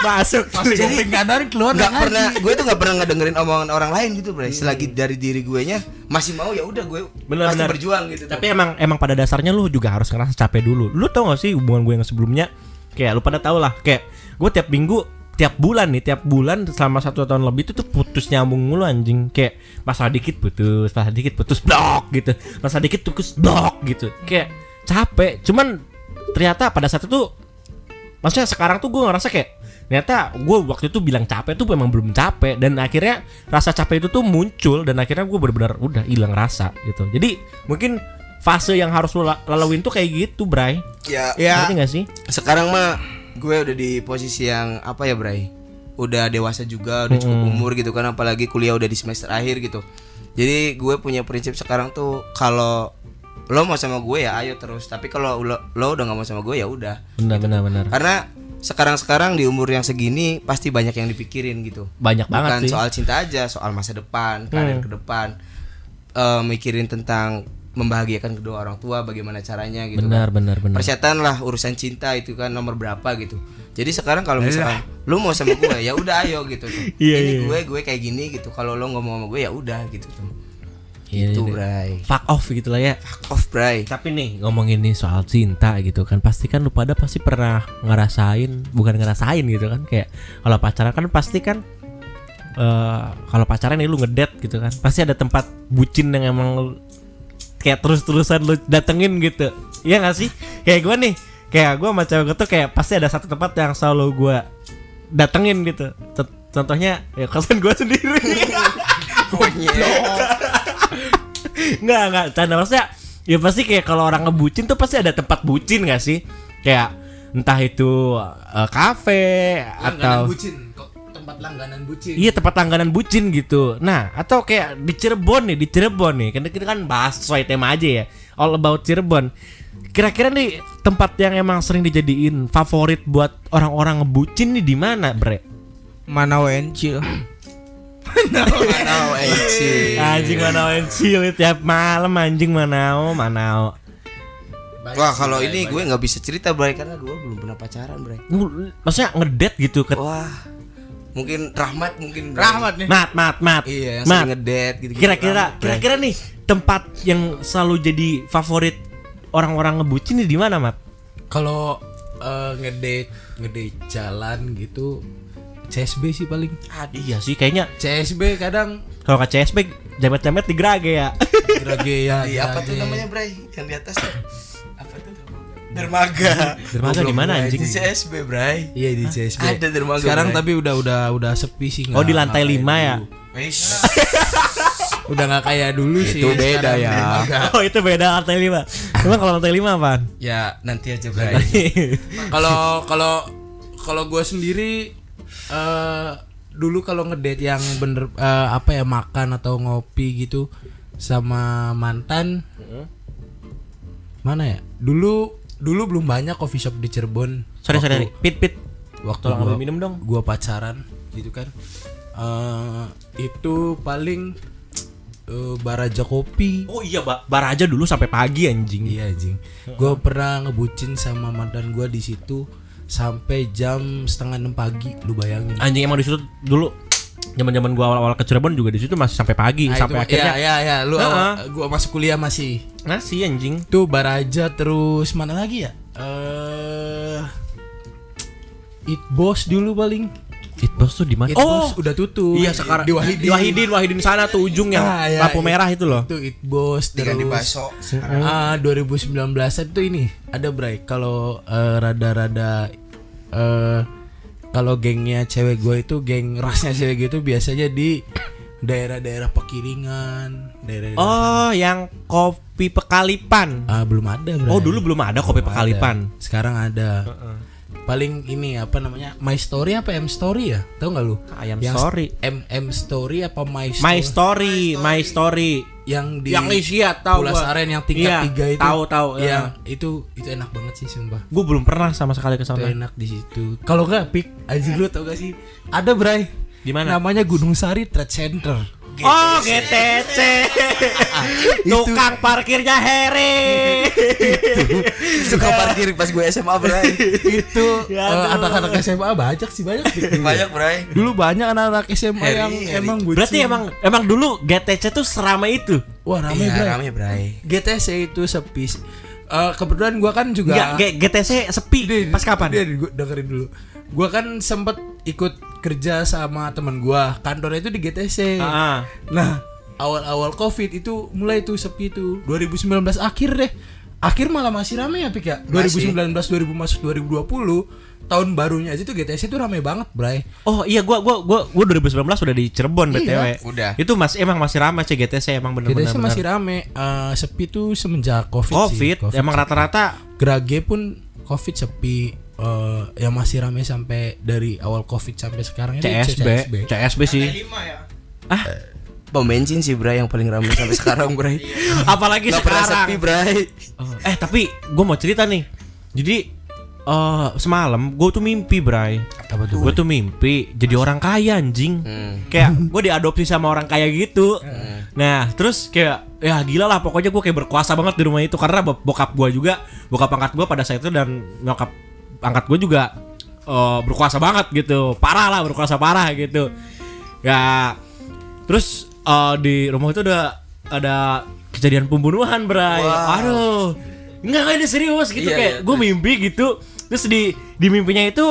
masuk Masuk kuping kanan keluar nggak pernah gue tuh nggak pernah ngedengerin omongan orang lain gitu Bray. Selagi dari diri gue nya masih mau ya udah gue Bener, pasti bener. berjuang gitu. Tapi emang emang pada dasarnya lu juga harus ngerasa capek dulu. Lu tau gak sih hubungan gue yang sebelumnya? Kayak lu pada tau lah. Kayak gue tiap minggu, tiap bulan nih, tiap bulan selama satu tahun lebih itu tuh putus nyambung mulu anjing. Kayak masalah dikit putus, masalah dikit putus blok gitu. Masalah dikit putus blok gitu. Kayak capek. Cuman ternyata pada saat itu maksudnya sekarang tuh gue ngerasa kayak ternyata gue waktu itu bilang capek tuh memang belum capek. Dan akhirnya rasa capek itu tuh muncul dan akhirnya gue benar-benar udah hilang rasa gitu. Jadi mungkin fase yang harus lo la- laluin tuh kayak gitu Bray. Ya. Ngerti gak sih? Sekarang mah gue udah di posisi yang apa ya Bray? Udah dewasa juga udah cukup umur gitu kan apalagi kuliah udah di semester akhir gitu. Jadi gue punya prinsip sekarang tuh kalau lo mau sama gue ya ayo terus. Tapi kalau lo, lo udah nggak mau sama gue ya udah. Benar benar benar. Karena sekarang-sekarang di umur yang segini pasti banyak yang dipikirin gitu. Banyak Bukan banget sih. soal cinta aja, soal masa depan, karir ke depan. Eh, mikirin tentang membahagiakan kedua orang tua, bagaimana caranya gitu. Benar kan. benar benar. Persetan lah urusan cinta itu kan nomor berapa gitu. Jadi sekarang kalau misalkan lu mau sama gue ya udah ayo gitu tuh. Iya, Ini iya. gue gue kayak gini gitu. Kalau lo nggak mau sama gue ya udah gitu tuh. Iya, Itu iya. Bray. Fuck off gitu lah ya. Fuck off Bray. Tapi nih ngomongin nih soal cinta gitu kan pasti kan lu pada pasti pernah ngerasain bukan ngerasain gitu kan kayak kalau pacaran kan pasti kan eh kalau pacaran nih lu ngedet gitu kan pasti ada tempat bucin yang emang lu- kayak terus-terusan lu datengin gitu Iya gak sih kayak gue nih kayak gue sama cewek gue tuh kayak pasti ada satu tempat yang selalu gue datengin gitu Cont- contohnya ya kosan gue sendiri Nggak, nggak Canda maksudnya Ya pasti kayak kalau orang ngebucin tuh pasti ada tempat bucin gak sih? Kayak entah itu eh, kafe atau bucin tempat langganan bucin? Iya tempat langganan bucin gitu. Nah atau kayak di Cirebon nih Di Cirebon nih. Karena kita kan bahas sesuai tema aja ya. All about Cirebon. Kira-kira nih tempat yang emang sering dijadiin favorit buat orang-orang ngebucin nih di mana, Bre? Mana Wencil? Manau Enci. Anjing mana cilik tiap malam anjing manao manao. Wah kalau ini gue nggak bisa cerita Bray karena gue belum pernah pacaran Bray. Ngu- Maksudnya ngedet gitu ke Wah mungkin Rahmat mungkin Bray. Rahmat nih. mat mat mat. Iya yang mat. sering ngedate gitu. Kira-kira kira-kira nih tempat yang selalu jadi favorit orang-orang ngebucin di mana, Mat? kalau eh, ngedate ngedate jalan gitu CSB sih paling Iya sih kayaknya CSB kadang kalau ke CSB jamet-jamet di Grage ya. gerage ya Di apa tuh namanya Bray? Yang di atas tuh. Apa tuh? Dermaga. Dermaga di mana anjing? Di CSB Bray. Iya di CSB. Ada dermaga, Sekarang Bray. tapi udah udah udah sepi sih. Oh di lantai nggak kayak 5 ya. Udah nggak kayak dulu sih. Itu beda ya. dermaga. Oh itu beda lantai 5 Emang kalau lantai 5 apaan? Ya nanti aja Bray. Kalau kalau kalau gue sendiri eh dulu kalau ngedate yang bener eh, apa ya makan atau ngopi gitu sama mantan mana ya dulu dulu belum banyak coffee shop di Cirebon sorry sorry, sorry. Pit pit waktu Tolong gua, ambil minum dong. gua pacaran gitu kan eh itu paling eh, Baraja Kopi Oh iya, Mbak. Bar aja dulu sampai pagi anjing. iya jing gua pernah ngebucin sama mantan gua di situ sampai jam setengah enam pagi lu bayangin Anjing emang di situ dulu zaman-zaman gua awal-awal ke Cirebon juga di situ masih sampai pagi Nah, sampai itu, akhirnya ya ya ya lu Heeh. awal- gua masuk kuliah masih nasi anjing. tuh Baraja terus mana lagi ya eh It Boss dulu paling It Boss tuh di mana? Boss udah tutup Iya sekarang di Wahidin di Wahidin, Wahidin sana tuh ujung yang Ah, ya, lampu itu- merah itu loh. itu It Boss terus Diganti baso. Ah 2019 itu ini ada Bray kalau eh, rada-rada eh kalau gengnya cewek gue itu geng rasnya cewek gue itu biasanya di daerah-daerah pekiringan daerah Oh, yang kopi Pekalipan. ah belum ada Bray. Oh, dulu belum ada kopi Belum Pekalipan. ada. Sekarang ada. Paling ini apa namanya? My Story apa M Story ya? Tahu nggak lu? Ayam Yang Story. M M Story apa My Story? My Story, My Story. Yang di Yang isi ya, tahu Pulau. Aren yang tingkat Iya, tiga itu. tahu, tahu, iya. itu itu enak banget sih sumpah. Gue belum pernah sama sekali ke sana. enak di situ. Kalau nggak pik, aja lu tau gak sih? Ada Bray. Di mana? Namanya Gunung Sari Trade Center. Oh, GTC. Tukang parkirnya Heri. Suka parkir pas gue SMA Bray. itu Ya aduh. anak-anak SMA banyak sih banyak. Banyak Bray. Dulu banyak anak-anak SMA Heri, yang Heri. emang bucin. Berarti emang emang dulu GTC tuh seramai itu. Wah rame Iya Bray. rame Bray. GTC itu sepi. Eh kebetulan gua kan juga Enggak, G- GTC sepi. Pas kapan? dengerin dulu. Gua kan sempet ikut kerja sama teman gua. Kantornya itu di GTC. Ah. Nah, awal-awal Covid itu mulai tuh sepi tuh. 2019 akhir deh. Akhir malah masih rame ya Pik ya. 2019 2000 masuk 2020 tahun barunya aja tuh GTC tuh rame banget, Bray. Oh iya gua gua gua gua 2019 udah di Cirebon BTW. Iya, udah. Itu mas emang masih ramai sih GTC emang bener-bener. GTC masih rame. Eh, sepi tuh semenjak Covid, sih. Covid, emang rata-rata Grage pun Covid sepi eh yang masih rame sampai dari awal Covid sampai sekarang ini CSB, CSB sih. ya. Ah, Pom bensin sih Bray yang paling ramai sampai sekarang Bray. Apalagi Gak sekarang. sepi Bray. Oh, eh tapi gue mau cerita nih. Jadi eh semalam gue tuh mimpi, Bray. Apa tuh? Gue tuh mimpi jadi orang kaya anjing. Hmm. Kayak gue diadopsi sama orang kaya gitu. Nah, terus kayak ya gila lah pokoknya gue kayak berkuasa banget di rumah itu karena bo- bokap gue juga, bokap angkat gue pada saat itu dan nyokap angkat gue juga eh, berkuasa banget gitu. Parah lah berkuasa parah gitu. Ya terus eh, di rumah itu ada ada kejadian pembunuhan, Bray. Aduh. Enggak, enggak ini serius gitu Iya, kayak iya. gue mimpi gitu. Terus di di mimpinya itu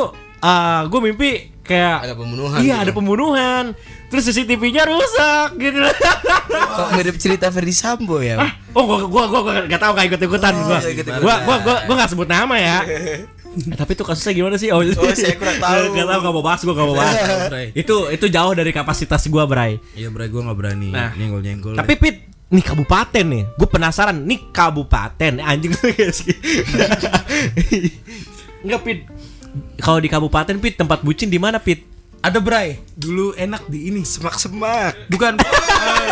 eh gue mimpi kayak Ada pembunuhan Iya, gitu. ada pembunuhan. Terus CCTV-nya rusak gitu. Kok mirip cerita Ferdi Sambo ya? oh, gua gua gua, gua gak tahu gak ikut-ikutan gua. iya, ikut-ikutan. Gua gua gua gua gak sebut nama ya. Eh, tapi itu kasusnya gimana sih? Oh, saya kurang tahu. Gak tahu gak mau bahas gua gak mau bahas. Itu itu jauh dari kapasitas gua, Bray. Iya Bray gue nggak berani Nah. nyenggol-nyenggol. Tapi Pit, nih kabupaten nih. Gue penasaran, nih kabupaten anjing gak sih? Enggak Pit. Kalau di kabupaten Pit tempat bucin di mana Pit? ada Bray. Dulu enak di ini. Semak-semak. Bukan eh,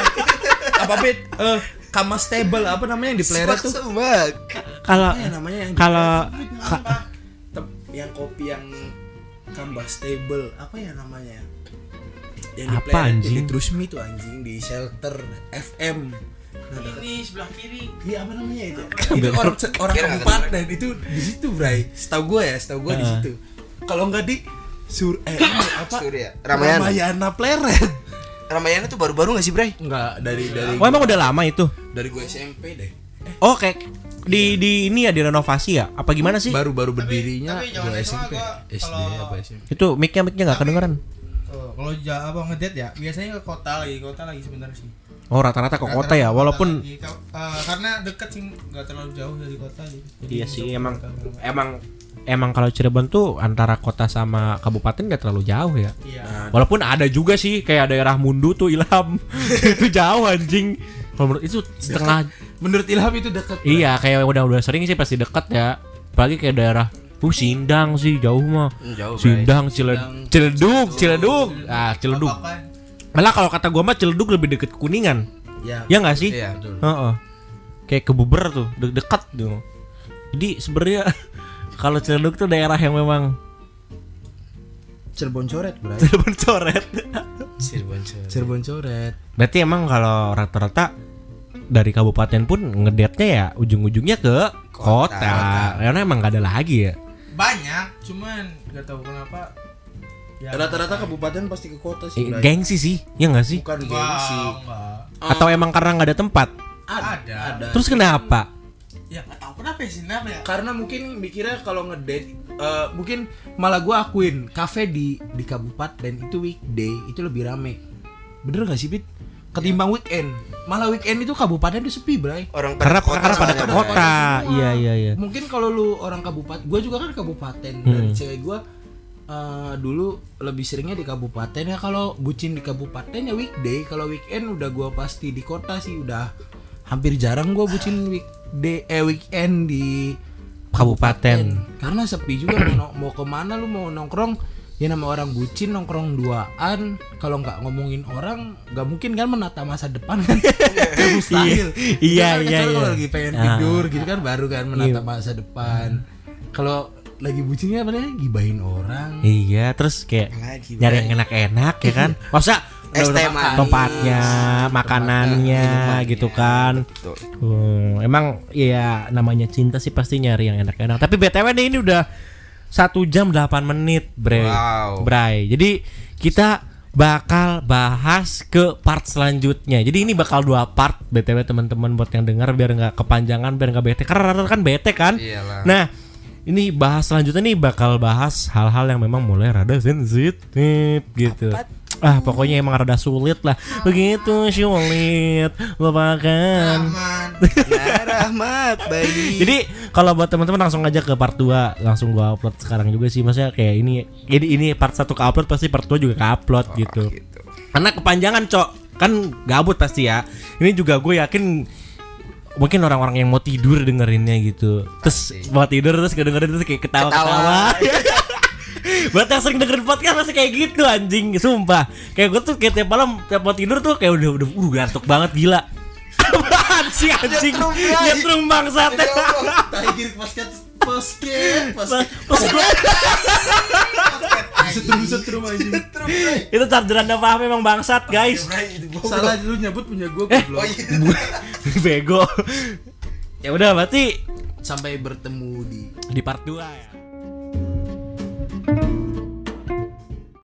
apa Pit? Eh Kamas table apa namanya yang di Pleret tuh? Semak-semak. Kalau ya namanya yang kalau yang kopi yang Kambas table apa ya namanya? Yang Apa, Pleret, anjing? Di Trusmi tuh anjing di shelter FM. Nah, sebelah kiri. Iya apa namanya itu? itu orang orang Kira nggak kabupaten itu di situ, Bray. Setahu gue ya, setahu gue di Ah. situ. Kalau nggak di sur eh apa? Surya. Ramayana. Ramayana Pleret. Ramayana tuh baru-baru gak sih Bray? Enggak, dari dari Oh emang udah lama itu? dari gue SMP deh. Oh kayak di di ini ya direnovasi ya? Apa gimana sih? Baru-baru berdirinya tapi SMA SMP. gua SD kalau- apa SMP. Itu mic-nya mic-nya nggak kedengeran. Oh, kalau ja, apa ngedet ya, biasanya ke kota lagi, kota lagi sebenarnya sih. Oh rata-rata ke kota ya, walaupun lagi. Eh, karena deket sih nggak terlalu jauh dari kota gitu. Jadi iya sih jauh emang kota. emang emang kalau Cirebon tuh antara kota sama kabupaten gak terlalu jauh ya. Iya. Walaupun ada juga sih kayak daerah Mundu tuh Ilham itu jauh anjing. Kalau menurut itu setengah Menurut Ilham itu dekat. iya kayak udah udah sering sih pasti dekat ya. Apalagi kayak daerah Uh, Sindang sih jauh mah. Hmm, jauh. Sindang, Ciled- Ciledug, Ciledug. Ah, Ciledug. Apa-apa. Malah kalau kata gua mah Ciledug lebih deket ke Kuningan. Ya. Ya nggak sih? Iya. Heeh. Kayak ke Buber tuh, de dekat tuh. Jadi sebenarnya kalau Ciledug tuh daerah yang memang Cirebon coret, Bray. Cirebon coret. Cirebon. Cirebon. Cirebon coret. Berarti emang kalau rata-rata dari kabupaten pun ngedetnya ya ujung-ujungnya ke kota. Kota. Karena emang gak ada lagi ya. Banyak, cuman nggak tahu kenapa. Ya, Rata-rata kabupaten pasti ke kota Eh, sih, Bray. gengsi sih, ya nggak sih? Bukan gengsi. enggak. Atau emang karena nggak ada tempat? Ada. Ada. Terus kenapa? Ya nggak tahu kenapa ya sih, kenapa ya? karena mungkin mikirnya kalau ngedate eh, mungkin malah gua akuin kafe di di kabupaten itu weekday itu lebih rame bener gak sih Pit? ketimbang weekend malah weekend itu kabupaten itu sepi bray Orang Karena kota karena pada ke kota. Iya iya iya. mungkin kalau lu orang kabupaten gua juga kan kabupaten Hmm. dari cewek gua eh, dulu lebih seringnya di kabupaten ya kalau bucin di kabupaten ya weekday kalau weekend udah gua pasti di kota sih udah hampir jarang gua bucin weekday eh weekend di Kabupaten. karena sepi juga mau, mau ke mana lu mau nongkrong ya nama orang bucin nongkrong duaan kalau nggak ngomongin orang nggak mungkin kan menata masa depan kan Kan mustahil Iya, Itu kan iya, kecuali kalau iya. lagi pengen Ah. tidur gitu kan baru kan menata Iya. masa depan kalau lagi bucinnya apa namanya gibahin orang Iya, terus kayak Lagi, nyari yang enak-enak ya kan? Masa manis. tempatnya, makanannya gitu kan. Betul. Hmm, emang ya namanya cinta sih pasti nyari yang enak-enak. Tapi BTW nih ini udah satu jam 8 menit, Bre. Wow. Bray. Jadi kita bakal bahas ke part selanjutnya. Jadi ini bakal dua part BTW teman-teman buat yang dengar biar nggak kepanjangan, biar nggak bete. Karena rata kan bete kan. Iyalah. Nah, ini bahas selanjutnya nih bakal bahas hal-hal yang memang mulai rada sensitif gitu. Ah, pokoknya emang rada sulit lah. Begitu sulit lupakan. Aman. Nah, Rahmat bayi. Jadi kalau buat teman-teman langsung aja ke part 2 Langsung gua upload sekarang juga sih Maksudnya kayak ini Ini, ini part 1 ke upload Pasti part 2 juga ke upload gitu gitu. Karena kepanjangan cok Kan gabut pasti ya Ini juga gue yakin Mungkin orang-orang yang mau tidur dengerinnya gitu Terus mau tidur terus kedengerin terus kayak ketawa-ketawa Buat yang sering dengerin podcast masih kayak gitu anjing, sumpah. Kayak gue tuh kayak tiap malam tiap mau tidur tuh kayak udah udah uh gantuk banget gila. Apaan sih anjing? Nyetrum, bangsat. Tiger podcast podcast podcast. Setrum setrum anjing. itu chargeran apa memang bangsat guys. Salah lu nyebut punya gue Eh. goblok. Bego. Ya udah berarti Sampai bertemu di di part 2 ya.